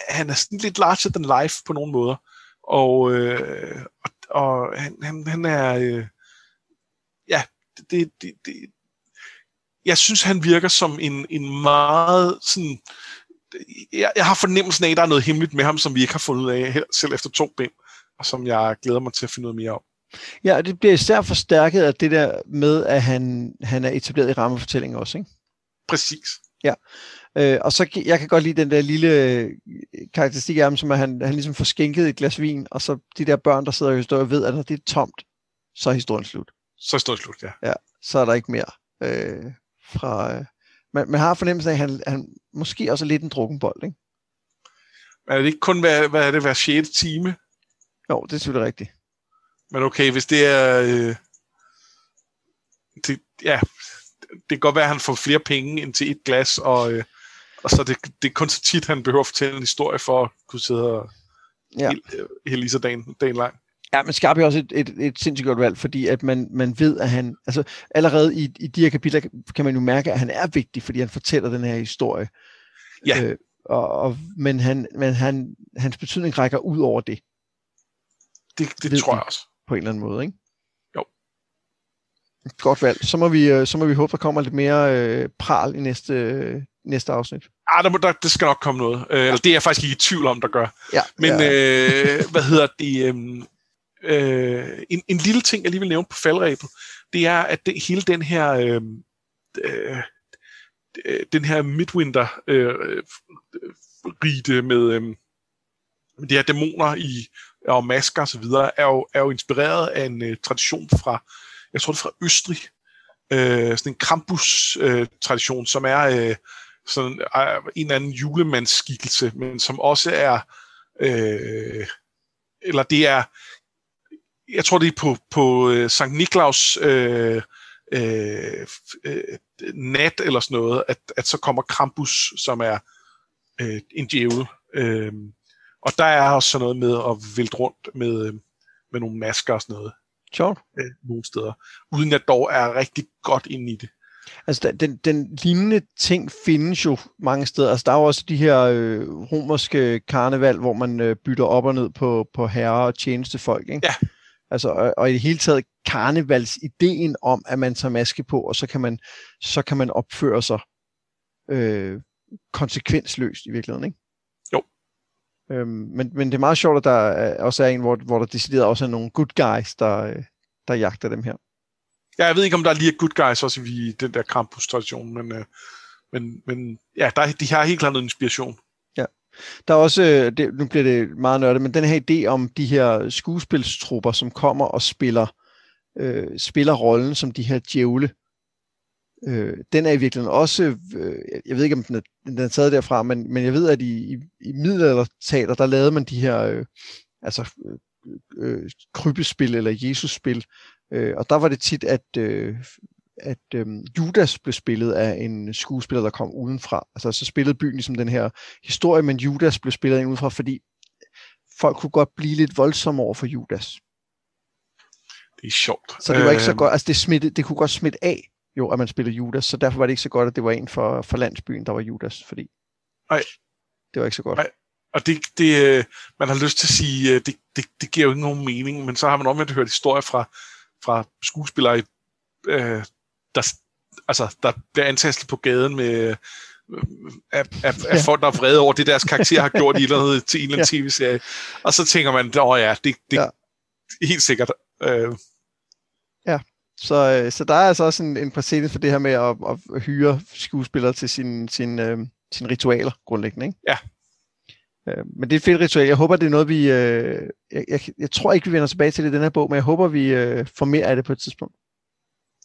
han er sådan lidt larger than life på nogle måder. Og, øh, og, og han, han, han er... Øh, ja, det, det, det, jeg synes, han virker som en, en meget sådan... Jeg, jeg har fornemmelsen af, at der er noget hemmeligt med ham, som vi ikke har fundet ud af, selv efter to ben, og som jeg glæder mig til at finde ud mere om. Ja, og det bliver især forstærket af det der med, at han, han er etableret i rammefortælling også, ikke? Præcis. Ja. Øh, og så jeg kan godt lide den der lille øh, karakteristik af ham, som at han, han ligesom får skænket et glas vin, og så de der børn, der sidder og historie, ved, at når det er tomt, så er historien slut. Så er historien slut, ja. Ja, så er der ikke mere. Øh, fra... Øh, man, man har fornemmelsen af, at han, han måske også er lidt en drukkenbold, ikke? Men er det ikke kun, hvad, hvad er det, hver 6. time? Jo, det er selvfølgelig rigtigt. Men okay, hvis det er... Øh, det, ja, det kan godt være, at han får flere penge end til et glas, og, øh, og så det, det er kun så tit, han behøver at fortælle en historie for at kunne sidde og ja. hele, øh, hele dagen, dagen lang. Ja, men Skarp er også et, et, et sindssygt godt valg, fordi at man, man ved, at han, altså allerede i, i de her kapitler kan man jo mærke, at han er vigtig, fordi han fortæller den her historie. Ja. Øh, og, og, men han, men han, hans betydning rækker ud over det. Det, det tror jeg også. På en eller anden måde, ikke? Jo. Godt valg. Så må vi, øh, så må vi håbe, der kommer lidt mere øh, pral i næste, øh, næste afsnit. Ah, der, må, der, der skal nok komme noget. Øh, eller det er jeg faktisk ikke i tvivl om, der gør. Ja, Men ja. Øh, hvad hedder det? Øh, øh, en, en lille ting, jeg lige vil nævne på faldrebet, det er, at det, hele den her øh, øh, øh den her midwinter øh, rite med, øh, med de her dæmoner i og masker og videre, er jo, er jo inspireret af en øh, tradition fra, jeg tror det er fra Østrig, øh, sådan en Krampus-tradition, øh, som er øh, sådan øh, en eller anden julemandsskikkelse, men som også er, øh, eller det er, jeg tror det er på, på øh, Sankt Niklaus øh, øh, øh, nat eller sådan noget, at, at så kommer Krampus, som er øh, en djævel. Øh, og der er også sådan noget med at vælte rundt med, øh, med nogle masker og sådan noget. Sjovt. Øh, nogle steder. Uden at dog er rigtig godt inde i det. Altså, den, den lignende ting findes jo mange steder. Altså, der er jo også de her øh, romerske karneval, hvor man øh, bytter op og ned på, på herre og tjenestefolk, ikke? Ja. Altså, og, og i det hele taget karnevalsideen om, at man tager maske på, og så kan man, så kan man opføre sig øh, konsekvensløst i virkeligheden, ikke? Jo. Øhm, men, men det er meget sjovt, at der også er en, hvor, hvor der decideret også er nogle good guys, der, der jagter dem her. Ja, jeg ved ikke, om der er lige good guys også i den der Krampus-tradition, men, øh, men, men ja, der, de har helt klart noget inspiration. Der er også, øh, det, nu bliver det meget nørdet, men den her idé om de her skuespilstrupper, som kommer og spiller, øh, spiller rollen som de her djævle, øh, den er i virkeligheden også, øh, jeg ved ikke, om den er, den er taget derfra, men, men jeg ved, at i, i, i middelalderteater, der lavede man de her, øh, altså øh, øh krybespil eller Jesusspil, øh, og der var det tit, at, øh, at øh, Judas blev spillet af en skuespiller, der kom udenfra. Altså så spillede byen ligesom den her historie, men Judas blev spillet ind udenfra, fordi folk kunne godt blive lidt voldsomme over for Judas. Det er sjovt. Så det var ikke så godt, altså det, smitte, det kunne godt smitte af, jo, at man spillede Judas, så derfor var det ikke så godt, at det var en for, for landsbyen, der var Judas, fordi Nej. det var ikke så godt. Nej. Og det, det, øh, man har lyst til at sige, øh, det, det, det giver jo ikke nogen mening, men så har man omvendt hørt historier fra, fra skuespillere, øh, der, altså, der bliver antastet på gaden med øh, af, af, af folk, der er vrede over det, deres karakter har gjort i eller andet, til en eller anden ja. tv-serie. Og så tænker man, åh ja, det, det ja. helt sikkert. Øh. Ja, så, øh, så der er altså også en, en præcedens for det her med at, at hyre skuespillere til sin, sin, øh, sin ritualer, grundlæggende. Ikke? Ja. Øh, men det er et fedt ritual. Jeg håber, det er noget, vi... Øh, jeg, jeg, jeg tror ikke, vi vender tilbage til det i den her bog, men jeg håber, vi øh, får mere af det på et tidspunkt.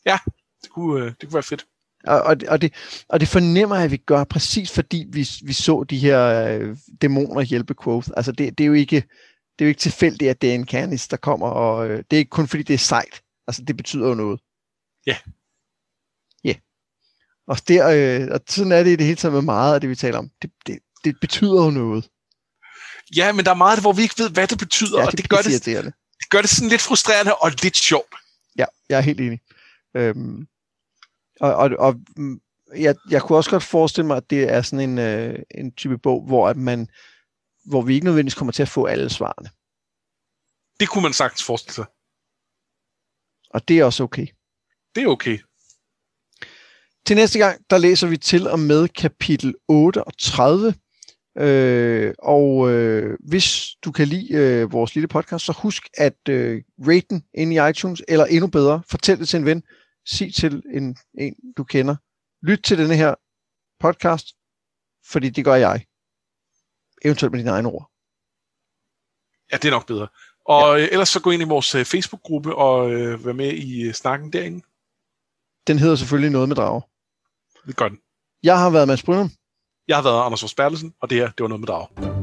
Ja, det kunne, øh, det kunne være fedt. Og, og, og, det, og det fornemmer jeg, at vi gør præcis fordi vi, vi så de her øh, dæmoner hjælpe Quoth. Altså det, det, er jo ikke, det er jo ikke tilfældigt, at det er en Canis, der kommer, og øh, det er ikke kun fordi det er sejt. Altså det betyder jo noget. Ja. Ja. Yeah. Og, der, øh, og sådan er det i det hele taget med meget af det, vi taler om. Det, det, det betyder jo noget. Ja, men der er meget af det, hvor vi ikke ved, hvad det betyder, ja, og det gør det, det. det gør det sådan lidt frustrerende og lidt sjovt. Ja, jeg er helt enig. Øhm, og og, og mm, jeg, jeg kunne også godt forestille mig, at det er sådan en, øh, en type bog, hvor, at man, hvor vi ikke nødvendigvis kommer til at få alle svarene. Det kunne man sagtens forestille sig. Og det er også okay. Det er okay. Til næste gang, der læser vi til og med kapitel 38. Øh, og øh, hvis du kan lide øh, vores lille podcast, så husk at øh, rate den ind i iTunes, eller endnu bedre, fortæl det til en ven, sig til en, en du kender, lyt til denne her podcast, fordi det gør jeg. Eventuelt med dine egne ord. Ja, det er nok bedre. Og ja. Øh, ellers så gå ind i vores uh, Facebook-gruppe og uh, være med i uh, snakken derinde. Den hedder selvfølgelig noget med drager. Det gør den. Jeg har været Mads Brynum. Jeg har været Anders Forsbergelsen, og det her, det var noget med drager.